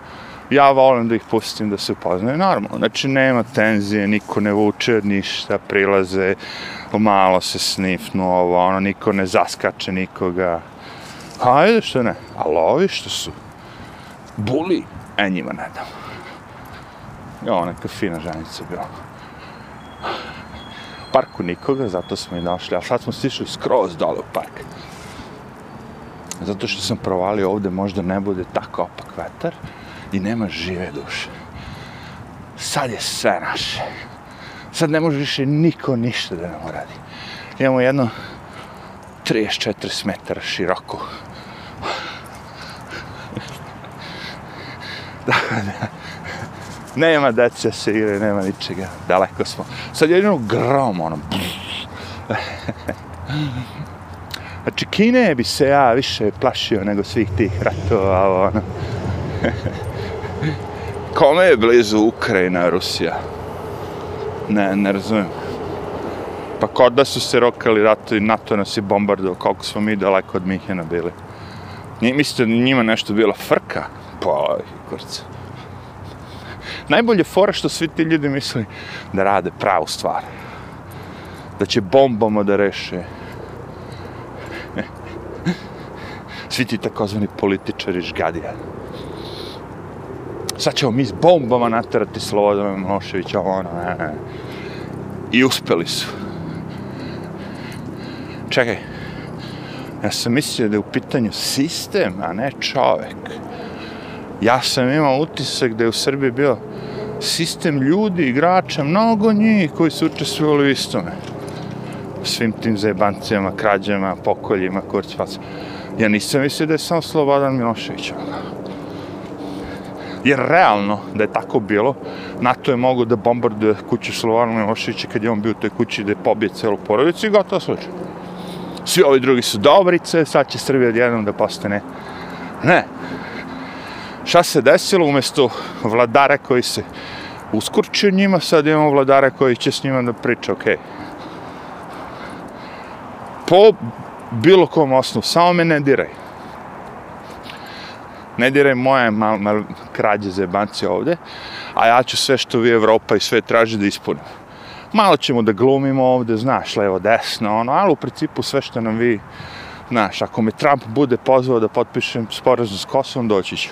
ja volim da ih pustim da se upoznaju normalno. Znači, nema tenzije, niko ne vuče ništa, prilaze, malo se snifnu ovo, ono, niko ne zaskače nikoga. Hajde, što ne. Ali ovi što su buli, e njima ne dam. Jo, neka fina ženica bila. Parku nikoga, zato smo i došli, a sad smo stišli skroz dole u park. Zato što sam provalio ovde, možda ne bude tako opak vetar i nema žive duše. Sad je sve naše. Sad ne može više niko ništa da nam uradi. Imamo jedno 34 metara široko. Da nema dece se igre, nema ničega. Daleko smo. Sad je jedno grom, ono. Znači, Kine bi se ja više plašio nego svih tih ratova, ono. Kome je blizu Ukrajina, Rusija? Ne, ne razumijem. Pa kod da su se rokali ratovi, NATO nas je bombardovao, koliko smo mi daleko od Mihena bili. Nije mislite da njima nešto bila frka? Pa, kurca. Najbolje fora što svi ti ljudi misli da rade pravu stvar. Da će bombama da reše. Svi ti takozvani političari žgadija. Sad ćemo mi s bombama naterati Slobodana Miloševića, ono, ne, ne. I uspeli su. Čekaj, ja sam mislio da je u pitanju sistem, a ne čovek. Ja sam imao utisak da je u Srbiji bio sistem ljudi, igrača, mnogo njih koji su učestvovali u istome. Svim tim zajebancijama, krađama, pokoljima, kurcvacima. Ja nisam mislio da je samo Slobodan Milošević. Ono. Jer realno, da je tako bilo, NATO je mogo da bombarduje kuću Slobodana Miloševića kad je on bio u toj kući da je pobije celu porodicu i gotovo slučaj. Svi ovi drugi su dobrice, sad će Srbija odjednom da postane. Ne. Šta se desilo umjesto vladara koji se uskurčio njima, sad imamo vladara koji će s njima da priča, okej. Okay. Po bilo kom osnovu, samo me ne diraj. Ne diraj moje mal, mal krađe za ovde, a ja ću sve što vi Evropa i sve traži da ispunim. Malo ćemo da glumimo ovde, znaš, levo, desno, ono, ali u principu sve što nam vi, znaš, ako me Trump bude pozvao da potpišem sporazum s Kosovom, doći ću.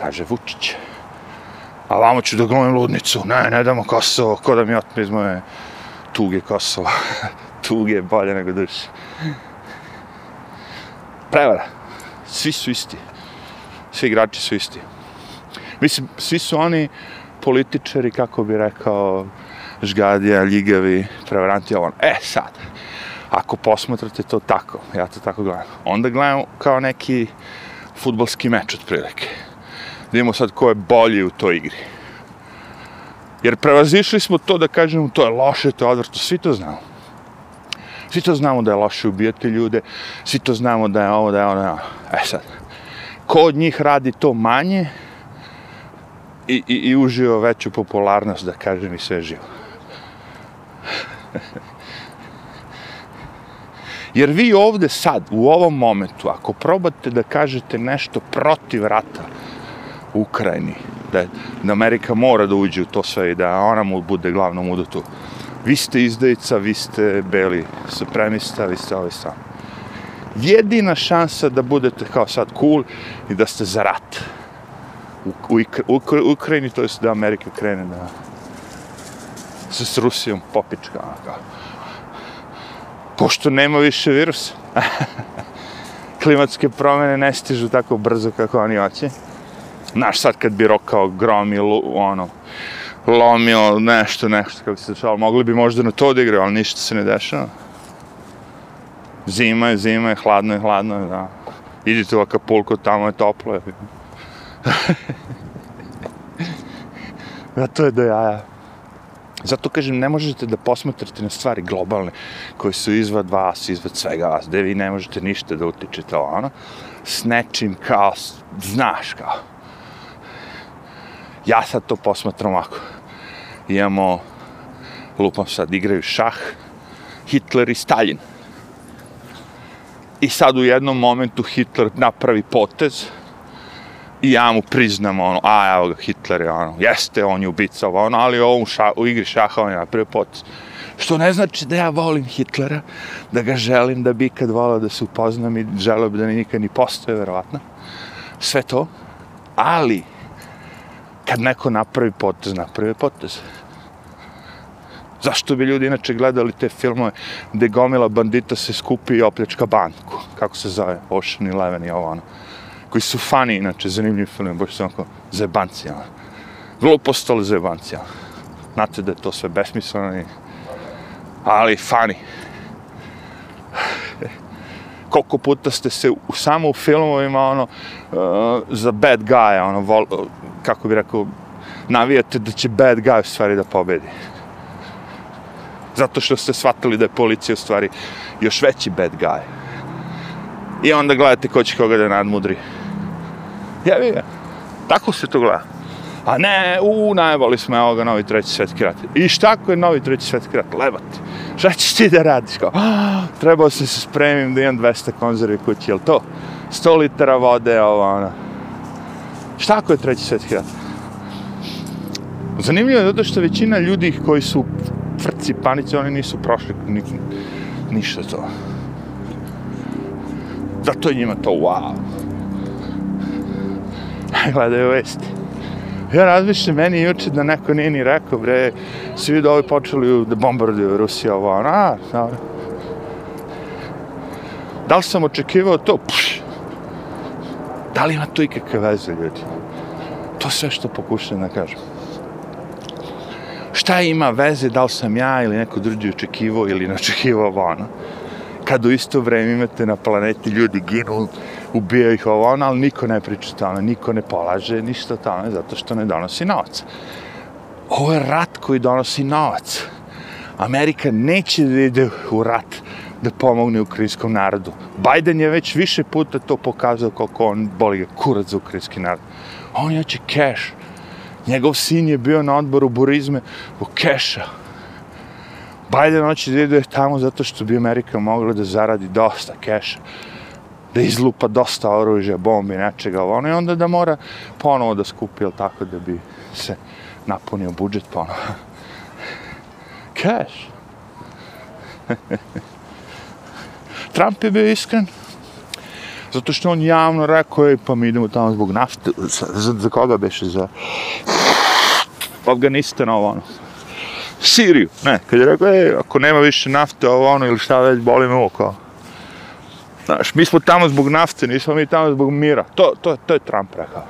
Kaže Vučić. A vamo ću da glumim ludnicu. Ne, ne damo Kosovo, ko da mi otme iz moje tuge Kosova. tuge je bolje nego duše prevara. Svi su isti. Svi igrači su isti. Mislim, svi su oni političari, kako bi rekao, žgadija, ljigavi, prevaranti, ovo. Ono. E, sad, ako posmatrate to tako, ja to tako gledam, onda gledam kao neki futbalski meč otprilike. Imamo sad ko je bolji u toj igri. Jer prevazišli smo to da kažemo to je loše, to je odvrto, svi to znamo. Svi to znamo da je loše ubijati ljude, svi to znamo da je ovo, da je ono, da je ono. E sad, ko od njih radi to manje i, i, i uživa veću popularnost, da kažem, i sve živo. Jer vi ovde sad, u ovom momentu, ako probate da kažete nešto protiv rata Ukrajini, da, da Amerika mora da uđe u to sve i da ona mu bude glavnom udotu, vi ste izdajica, vi ste beli supremista, vi ste ovaj sam. Jedina šansa da budete kao sad cool i da ste za rat. U, u, u, u Ukrajini, to je da Amerika krene da se s Rusijom popička. Ono kao. Pošto nema više virusa. Klimatske promjene ne stižu tako brzo kako oni hoće. Znaš, sad kad bi rokao grom ili ono, lomio nešto, nešto, kako se dešava. Mogli bi možda na to da igraju, ali ništa se ne dešava. Zima je, zima je, hladno je, hladno je, da. Idite u Acapulco, tamo je toplo. Je. da, to je do jaja. Zato kažem, ne možete da posmatrate na stvari globalne, koje su izvad vas, izvad svega vas, gde vi ne možete ništa da utičete, ono, s nečim kao, znaš kao, ja sad to posmatram ovako. Imamo, lupam sad, igraju šah, Hitler i Stalin. I sad u jednom momentu Hitler napravi potez i ja mu priznam ono, a evo ga Hitler je ono, jeste on je ubica ono, ali ovo u, ša, u igri šaha on je napravio potez. Što ne znači da ja volim Hitlera, da ga želim da bi kad volao da se upoznam i želeo bi da ne nikad ni postoje, verovatno. Sve to. Ali, kad neko napravi potez, napravi potez. Zašto bi ljudi inače gledali te filmove gde gomila bandita se skupi i opljačka banku? Kako se zove? Ocean Eleven i ovo ono. Koji su fani, inače, zanimljivi filmi, boš se onako zebancija. Vrlo ono. postali zebancija. Ono. Znate da je to sve besmisleno i... Ali fani. Koliko puta ste se u, samo u filmovima, ono, uh, za bad guy, ono, vol, uh, kako bi rekao, navijate da će bad guy u stvari da pobedi. Zato što ste shvatili da je policija u stvari još veći bad guy. I onda gledate ko će koga da nadmudri. Ja vidim. Tako se to gleda. A ne, u, najvoli smo, evo ga, novi treći svetski rat. I šta ako je novi treći svetski rat? Lebati. Šta ćeš ti da radiš? Kao, oh, trebao sam se spremim da imam 200 konzervi kući, jel to? 100 litara vode, ovo, ono. Šta ako je treći svetski rat? Zanimljivo je zato što većina ljudi koji su frci, panici, oni nisu prošli ni, ništa to. Zato je njima to wow. Gledaju vesti. Ja razmišljam, meni juče da neko nije ni rekao, bre, svi da ovi počeli da bombarduju Rusija, ovo, ono, a, dobro. Da li sam očekivao to? Pš. Da li ima to ikakve veze, ljudi? To sve što pokušam da kažem. Šta ima veze da li sam ja ili neko drugi očekivao ili ne očekivao ono? Kad u isto vreme imate na planeti ljudi ginu, ubijaju ih ovo, ono, ali niko ne priča tome, niko ne polaže ništa tome, zato što ne donosi novac. Ovo je rat koji donosi novac. Amerika neće da ide u rat da pomogne ukrajinskom narodu. Biden je već više puta to pokazao koliko on boli ga kurac za ukrajinski narod. On hoće cash. Njegov sin je bio na odboru burizme u keša. Biden hoće da ide tamo zato što bi Amerika mogla da zaradi dosta keša da izlupa dosta oružja, bombi, nečega, ono, i onda da mora ponovo da skupi, ili tako, da bi se napunio budžet ponovo. Cash. Trump je bio iskren, zato što on javno rekao, ej, pa mi idemo tamo zbog nafte, za, za, za koga beše, za Afganistan, ovo ono. Siriju, ne, kad je rekao, e, ako nema više nafte, ovo ono, ili šta već, boli me ovo, kao, Znaš, mi smo tamo zbog nafte, nismo mi tamo zbog mira. To, to, to je Trump rekao.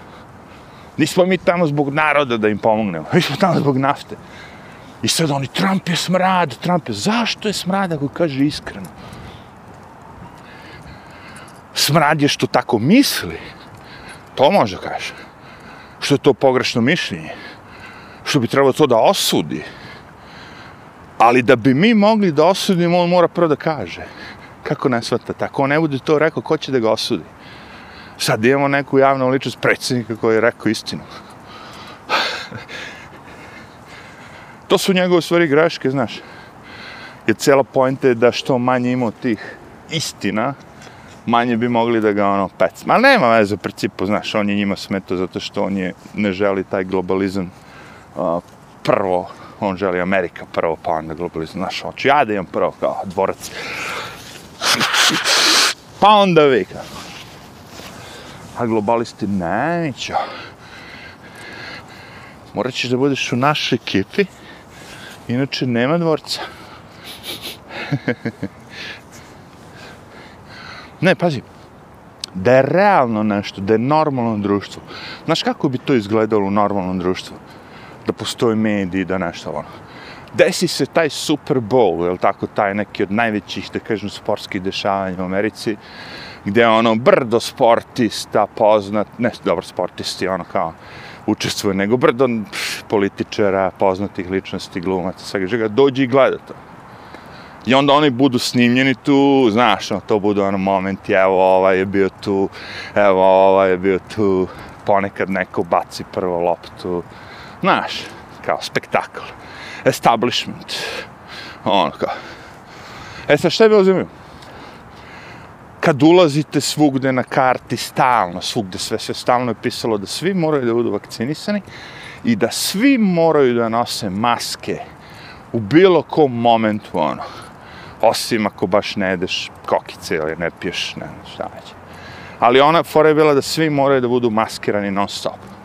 Nismo mi tamo zbog naroda da im pomognemo. Mi smo tamo zbog nafte. I sad oni, Trump je smrad, Trump je... Zašto je smrad ako kaže iskreno? Smrad je što tako misli. To može kaže. Što je to pogrešno mišljenje. Što bi trebalo to da osudi. Ali da bi mi mogli da osudimo, on mora prvo da kaže kako ne svata, tako ne bude to rekao, ko će da ga osudi? Sad imamo neku javnu ličnost predsjednika koji je rekao istinu. to su njegove stvari greške, znaš. Jer cijela pojenta je da što manje imao tih istina, manje bi mogli da ga ono pec. Ma nema veze u principu, znaš, on je njima smeto zato što on je, ne želi taj globalizam uh, prvo, on želi Amerika prvo, pa onda globalizam, znaš, hoću ja da imam prvo kao dvorac pa onda vika. A globalisti neću. Morat ćeš da budeš u našoj ekipi, inače nema dvorca. ne, pazi, da je realno nešto, da je normalno društvo. Znaš kako bi to izgledalo u normalnom društvu? Da postoje mediji, da nešto ono desi se taj Super Bowl, je tako, taj neki od najvećih, da kažem, sportskih dešavanja u Americi, gde ono brdo sportista poznat, ne dobro sportisti, ono kao učestvuje, nego brdo političara, poznatih ličnosti, glumaca, svega žega, dođi i gleda to. I onda oni budu snimljeni tu, znaš, ono, to budu ono momenti, evo ovaj je bio tu, evo ovaj je bio tu, ponekad neko baci prvo loptu, znaš, kao spektakl establishment. Ono kao. E sad šta je bilo zanimljivo? Kad ulazite svugde na karti, stalno, svugde sve, sve stalno je pisalo da svi moraju da budu vakcinisani i da svi moraju da nose maske u bilo kom momentu, ono. Osim ako baš ne jedeš kokice ili ne piješ, ne znam šta već. Ali ona fora je bila da svi moraju da budu maskirani non stop.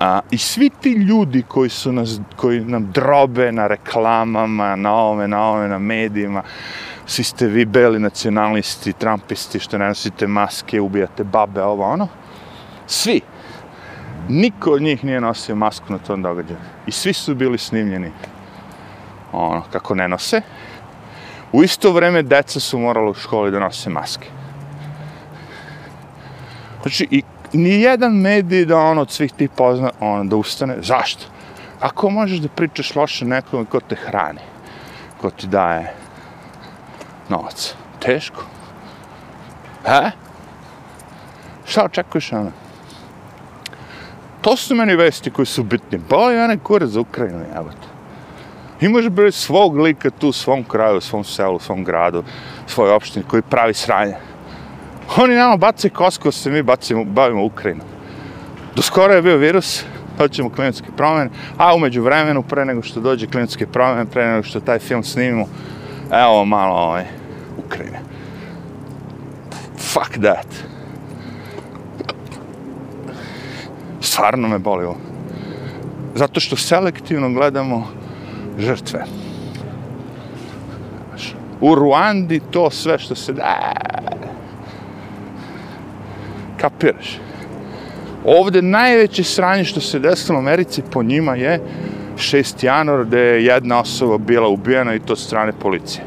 A, I svi ti ljudi koji su nas, koji nam drobe na reklamama, na ovome, na ovome, na medijima, svi ste vi beli nacionalisti, trumpisti, što ne nosite maske, ubijate babe, ovo, ono. Svi. Niko od njih nije nosio masku na tom događaju. I svi su bili snimljeni. Ono, kako ne nose. U isto vreme deca su morala u školi da nose maske. Znači, i ni jedan medij da on od svih ti pozna, on da ustane. Zašto? Ako možeš da pričaš loše nekom ko te hrani, ko ti daje novac, teško. He? Šta očekuješ, ono? To su meni vesti koji su bitni. Boli mene kurac za Ukrajinu, jebate. Imaš bre svog lika tu u svom kraju, u svom selu, u svom gradu, svoj opštini koji pravi sranje. Oni nama bace kosko, se mi bacimo, bavimo Ukrajinom. Do skoro je bio virus, pa hoćemo klimatske promjene, a umeđu vremenu, pre nego što dođe klimatske promjene, pre nego što taj film snimimo, evo malo ovaj, Ukrajine. Fuck that. Stvarno me boli ovo. Zato što selektivno gledamo žrtve. U Ruandi to sve što se da... Kapiraš? Ovde najveće sranje što se desilo u Americi po njima je 6. januar gde je jedna osoba bila ubijena i to od strane policije.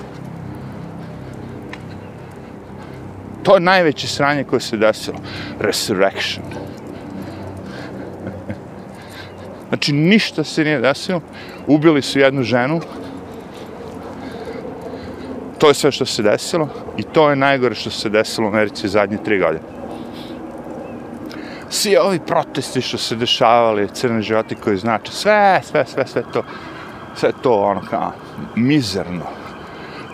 To je najveće sranje koje se desilo. Resurrection. Znači, ništa se nije desilo. Ubili su jednu ženu. To je sve što se desilo. I to je najgore što se desilo u Americi zadnje tri godine. Svi ovi protesti što se dešavali, crne životi koji znači, sve, sve, sve, sve to, sve to ono kao mizerno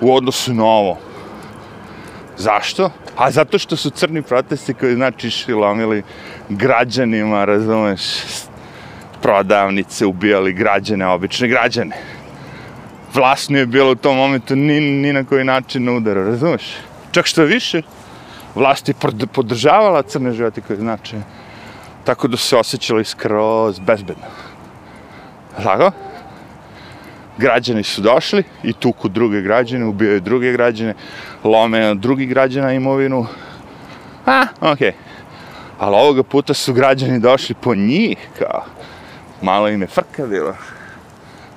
u odnosu na ovo. Zašto? A zato što su crni protesti koji znači šilomili građanima, razumeš, prodavnice, ubijali građane, obične građane. Vlast nije bilo u tom momentu ni, ni na koji način na razumeš? Čak što više, vlast je podržavala crne životi koji znači tako da se osjećali skroz bezbedno. Tako? Građani su došli i tuku druge građane, ubijaju druge građane, lome drugi građana imovinu. A, okej. Okay. Ali ovoga puta su građani došli po njih, kao, malo im je frka bilo.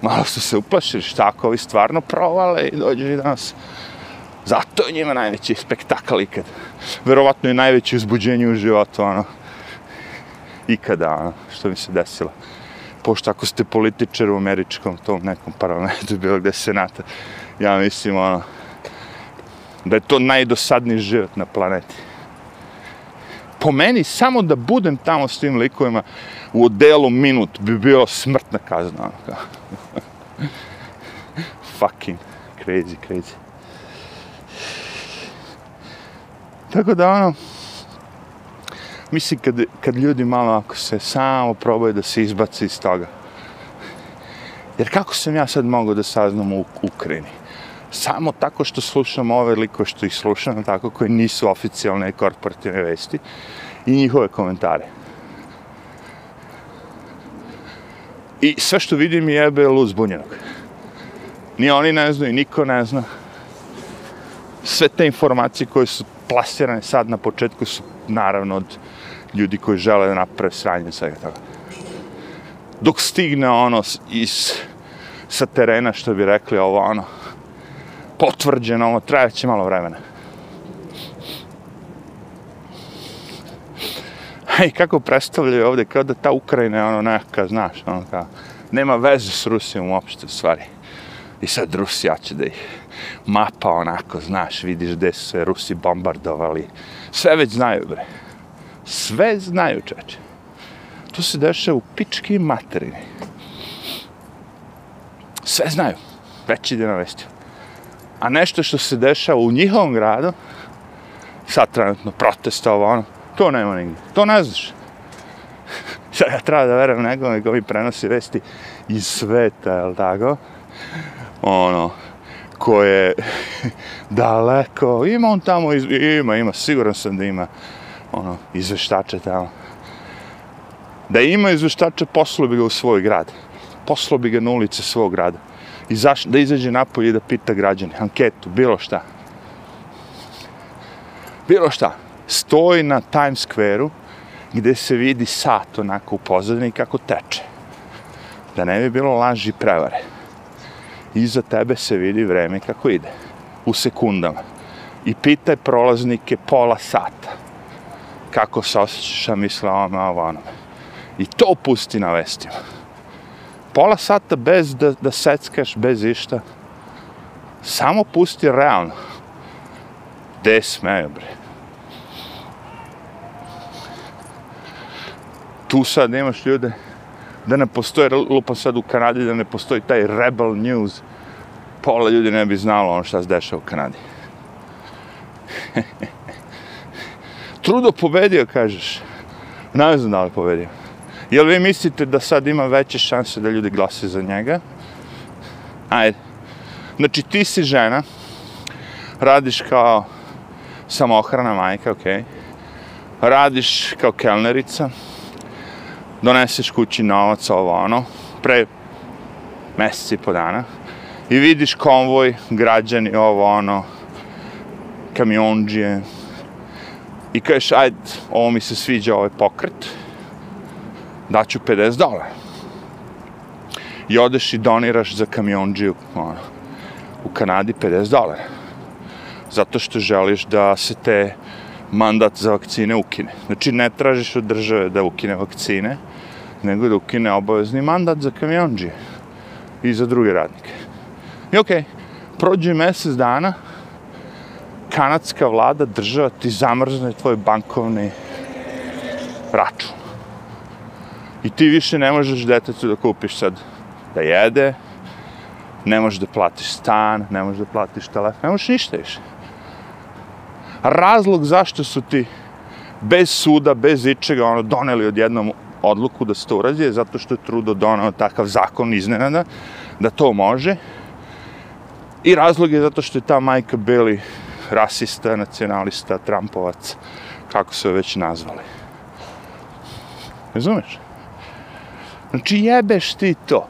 Malo su se uplašili, šta ako ovi stvarno provale i dođe i danas. Zato je njima najveći spektakl ikad. Verovatno je najveće uzbuđenje u životu, ono, ikada, što mi se desilo. Pošto ako ste političar u američkom tom nekom parlamentu, bilo gde senata, ja mislim, ono, da je to najdosadniji život na planeti po meni, samo da budem tamo s tim likovima u odelu minut bi bio smrtna kazna. Ono, Fucking crazy, crazy. Tako da ono, mislim kad, kad ljudi malo ako se samo probaju da se izbaci iz toga. Jer kako sam ja sad mogao da saznam u Ukrajini? samo tako što slušam ove liko što ih slušam, tako koje nisu oficijalne korporativne vesti i njihove komentare. I sve što vidim je bilo uzbunjenog. Ni oni ne znaju, niko ne zna. Sve te informacije koje su plasirane sad na početku su naravno od ljudi koji žele da naprave sranje svega toga. Dok stigne ono iz sa terena što bi rekli ovo ono potvrđeno, ovo trajaće malo vremena. i kako predstavljaju ovde, kao da ta Ukrajina je ono neka, znaš, ono kao, nema veze s Rusijom uopšte, stvari. I sad Rusija će da ih mapa onako, znaš, vidiš gde su se Rusi bombardovali. Sve već znaju, bre. Sve znaju, čeče. To se dešava u pički materini. Sve znaju. Već ide na vesti. a nešto što se dešava u njihovom gradu, sad trenutno protesta ovo ono, to nema nigdje, to ne znaš. sad ja treba da verujem nekome ko mi prenosi vesti iz sveta, jel tako? Ono, koje daleko, ima on tamo, iz, ima, ima, siguran sam da ima ono, izveštače tamo. Da ima izveštače, poslo bi ga u svoj grad. Poslo bi ga na ulice svog grada izaš, da izađe napolje i da pita građane, anketu, bilo šta. Bilo šta. Stoji na Times Square-u gde se vidi sat onako u pozadini kako teče. Da ne bi bilo laži prevare. Iza tebe se vidi vreme kako ide. U sekundama. I pitaj prolaznike pola sata kako se osjećaš, a misle ovo, ono. I to pusti na vestima. Pola sata bez da, da seckaš, bez išta. Samo pusti realno. Gde smeju, bre. Tu sad imaš ljude da ne postoje, lupa sad u Kanadi, da ne postoji taj rebel news. Pola ljudi ne bi znalo ono šta se dešava u Kanadi. Trudo pobedio, kažeš. Ne znam da li pobedio. Jel vi mislite da sad ima veće šanse da ljudi glase za njega? Ajde. Znači, ti si žena, radiš kao samohrana majka, okej. Okay. Radiš kao kelnerica, doneseš kući novac, ovo ono, pre meseci i po dana, i vidiš konvoj, građani, ovo ono, kamionđije, i kažeš, ajde, ovo mi se sviđa, ovaj pokret, daću 50 dolara. I odeš i doniraš za kamionđiju, ono, u Kanadi 50 dolara. Zato što želiš da se te mandat za vakcine ukine. Znači, ne tražiš od države da ukine vakcine, nego da ukine obavezni mandat za kamionđije i za druge radnike. I okej, okay, prođe mesec dana, kanadska vlada, država ti zamrzne tvoj bankovni račun. I ti više ne možeš detetu da kupiš sad da jede, ne možeš da platiš stan, ne možeš da platiš telefon, ne možeš ništa više. Razlog zašto su ti bez suda, bez ičega, ono, doneli odjednom odluku da se to urazi je zato što je Trudo donao takav zakon iznenada da to može. I razlog je zato što je ta majka bili rasista, nacionalista, Trumpovac, kako se već nazvali. Razumeš? Znači jebeš ti to.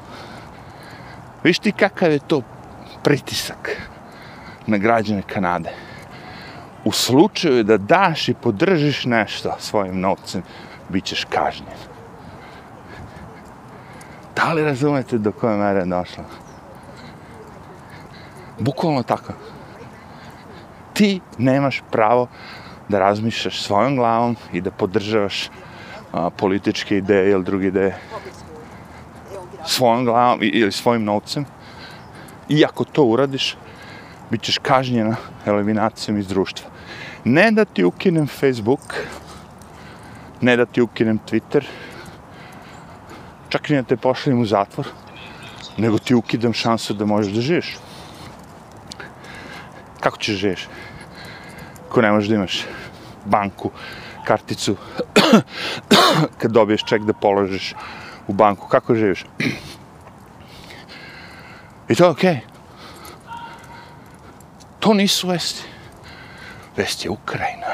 Viš ti kakav je to pritisak na građane Kanade. U slučaju da daš i podržiš nešto svojim novcem, bit ćeš kažnjen. Da li razumete do koje mere je došlo? Bukvalno tako. Ti nemaš pravo da razmišljaš svojom glavom i da podržavaš a, političke ideje ili druge ideje svojom glavom ili svojim novcem. I ako to uradiš, bit ćeš kažnjena eliminacijom iz društva. Ne da ti ukinem Facebook, ne da ti ukinem Twitter, čak i da te pošaljem u zatvor, nego ti ukidam šansu da možeš da živiš. Kako ćeš živiš? Ko ne možeš da imaš banku, karticu, kad dobiješ ček da položiš u banku, kako živiš? I to je okej. Okay. To nisu vesti. Vesti je Ukrajina.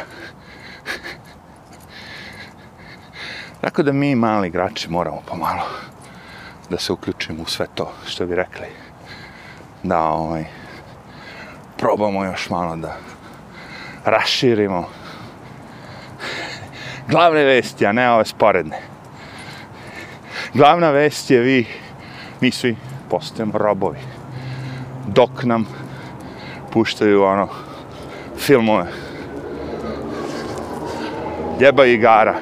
Tako da mi mali igrači moramo pomalo da se uključimo u sve to što bi rekli. Da ovaj, probamo još malo da raširimo glavne vesti, a ne ove sporedne. Glavna vest je vi, mi svi postajemo robovi. Dok nam puštaju ono filmove. Ljeba igara.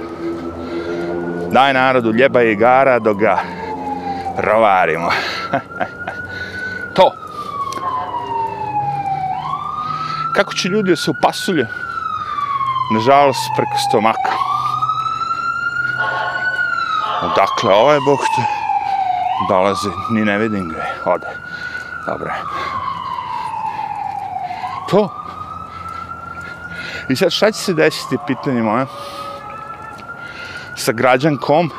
Daj narodu ljeba igara dok ga rovarimo. to. Kako će ljudi se upasulje? Nažalost, preko stomaka. Dakle, ovaj bog te dolazi, ni ne vidim ga, ode. Dobre. To. I sad šta će se desiti, pitanje moje, sa građankom,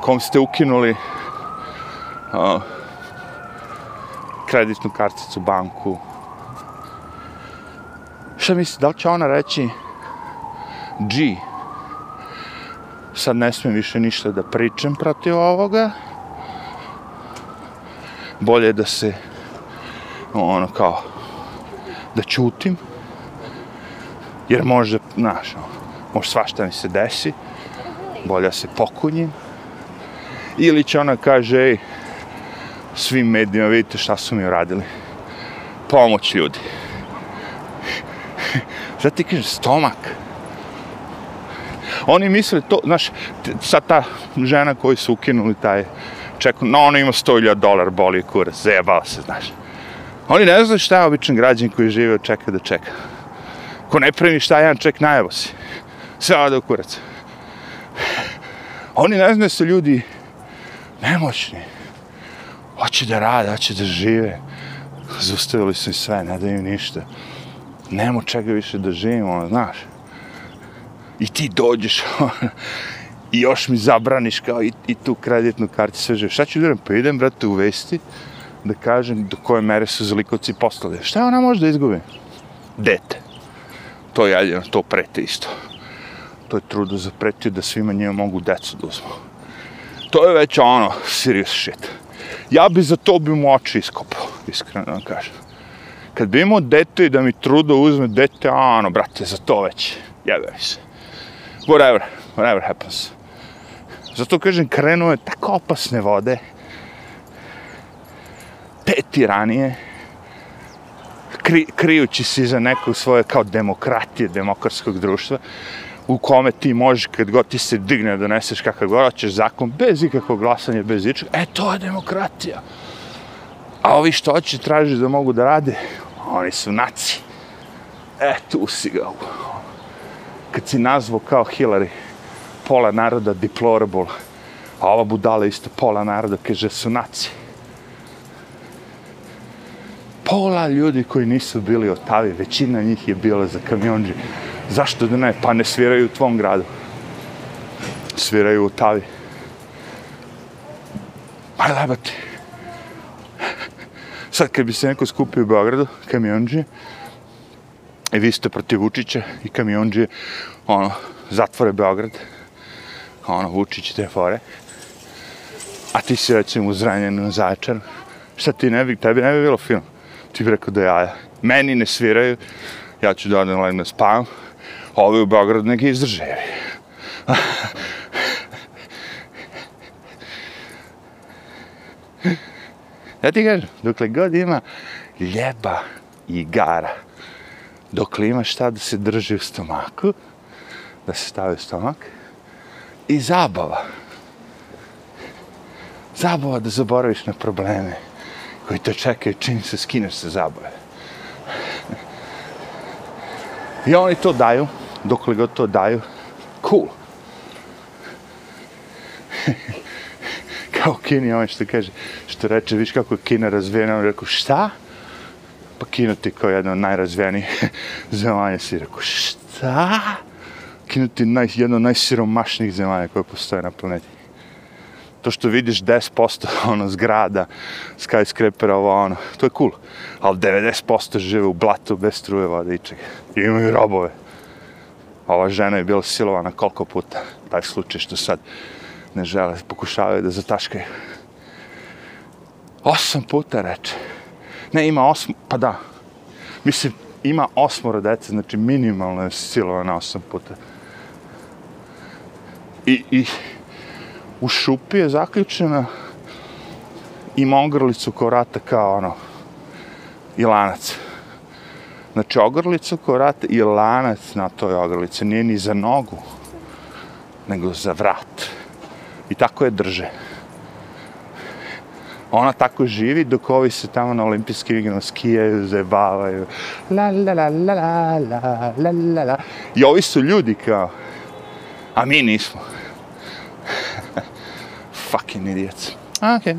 kom ste ukinuli uh, kreditnu karticu, banku. Šta misli, da li će ona reći G, sad ne smijem više ništa da pričam protiv ovoga, bolje da se ono kao da čutim jer može, znaš, ono, može svašta mi se desi bolje da se pokunjim ili će ona kaže ej, svim medijima vidite šta su mi uradili. Pomoć ljudi šta ti kažeš stomak oni misle to, znaš, sad ta žena koju su ukinuli taj ček, no ona ima 100.000 dolar, boli kurac, zajebao se, znaš. Oni ne znaju šta je običan građan koji žive od čeka da čeka. Ko ne primi šta jedan ček, najavo si. Sve ode u kurac. Oni ne znaju da su ljudi nemoćni. Hoće da rade, hoće da žive. Zustavili su i sve, ne daju ništa. Nemo čega više da živimo, ono, znaš. I ti dođeš, ono, i još mi zabraniš kao i, i tu kreditnu kartu sve žive. Šta ću da Pa idem, brate, u vesti da kažem do koje mere su zlikovci poslali. Šta ona može da izgubi? Dete. To je jedino, to prete isto. To je trudo zapretio da svima njima mogu decu da uzmu. To je već ono, serious shit. Ja bi za to bi mu oči iskopao, iskreno vam kažem. Kad bi imao dete i da mi trudo uzme dete, ano, brate, za to već, jebe mi se. Whatever, whatever happens. Zato kažem, krenuo je tako opasne vode, peti tiranije, kri, krijući se za nekog svoje kao demokratije, demokratskog društva, u kome ti možeš, kad god ti se digne, doneseš kakav god hoćeš zakon, bez ikakvog glasanja, bez ičeg. e, to je demokratija. A ovi što hoće traži da mogu da rade, oni su naci. E, tu si ga. Kad si nazvao kao Hillary, pola naroda deplorable, a ova budala isto pola naroda kaže su naci. Pola ljudi koji nisu bili otavi, većina njih je bila za kamionđe. Zašto da ne? Pa ne sviraju u tvom gradu. Sviraju u Otavi. Aj lebati. Sad kad bi se neko skupio u Beogradu, kamionđe, i vi ste protiv Vučića i kamionđe, ono, zatvore Beograd, ono, Vučić te fore, a ti si recimo u Zranjenu, začaru, šta ti ne bi, tebi ne bi bilo film? Ti bi rekao da ja, meni ne sviraju, ja ću da odem na spavam, ovi u Beogradu neki izdržaju. Ja ti kažem, dokle god ima ljeba i gara, dokle ima šta da se drži u stomaku, da se stavi u stomak, i zabava. Zabava da zaboraviš na probleme koji te čekaju čim se skineš sa zabave. I oni to daju, dokle god to daju, cool. Kao Kini, on što kaže, što reče, viš kako je Kina razvijena, on rekao, šta? Pa Kina ti kao jedna od najrazvijenijih zemalja si rekao, šta? Kina ti naj, jedna od najsiromašnijih zemalja koje postoje na planeti. To što vidiš 10% ono zgrada, skyscrapera, ovo ono, to je cool. Ali 90% žive u blatu bez struje vode i čega. I imaju robove ova žena je bila silovana koliko puta, taj slučaj što sad ne žele, pokušavaju da zataškaju. Osam puta reče. Ne, ima osmo, pa da. Mislim, ima osmora dece, znači minimalno je silovana osam puta. I, i u šupi je zaključena ima ogrlicu ko rata kao ono i lanac. Znači, ogrlicu ko rata i lanac na toj ogrlici. Nije ni za nogu, nego za vrat. I tako je drže. Ona tako živi dok ovi se tamo na olimpijskim igrama skijaju, zajebavaju. La, la, la, la, la, la, la, la, la. I ovi su ljudi kao, a mi nismo. Fucking idiots. Okay.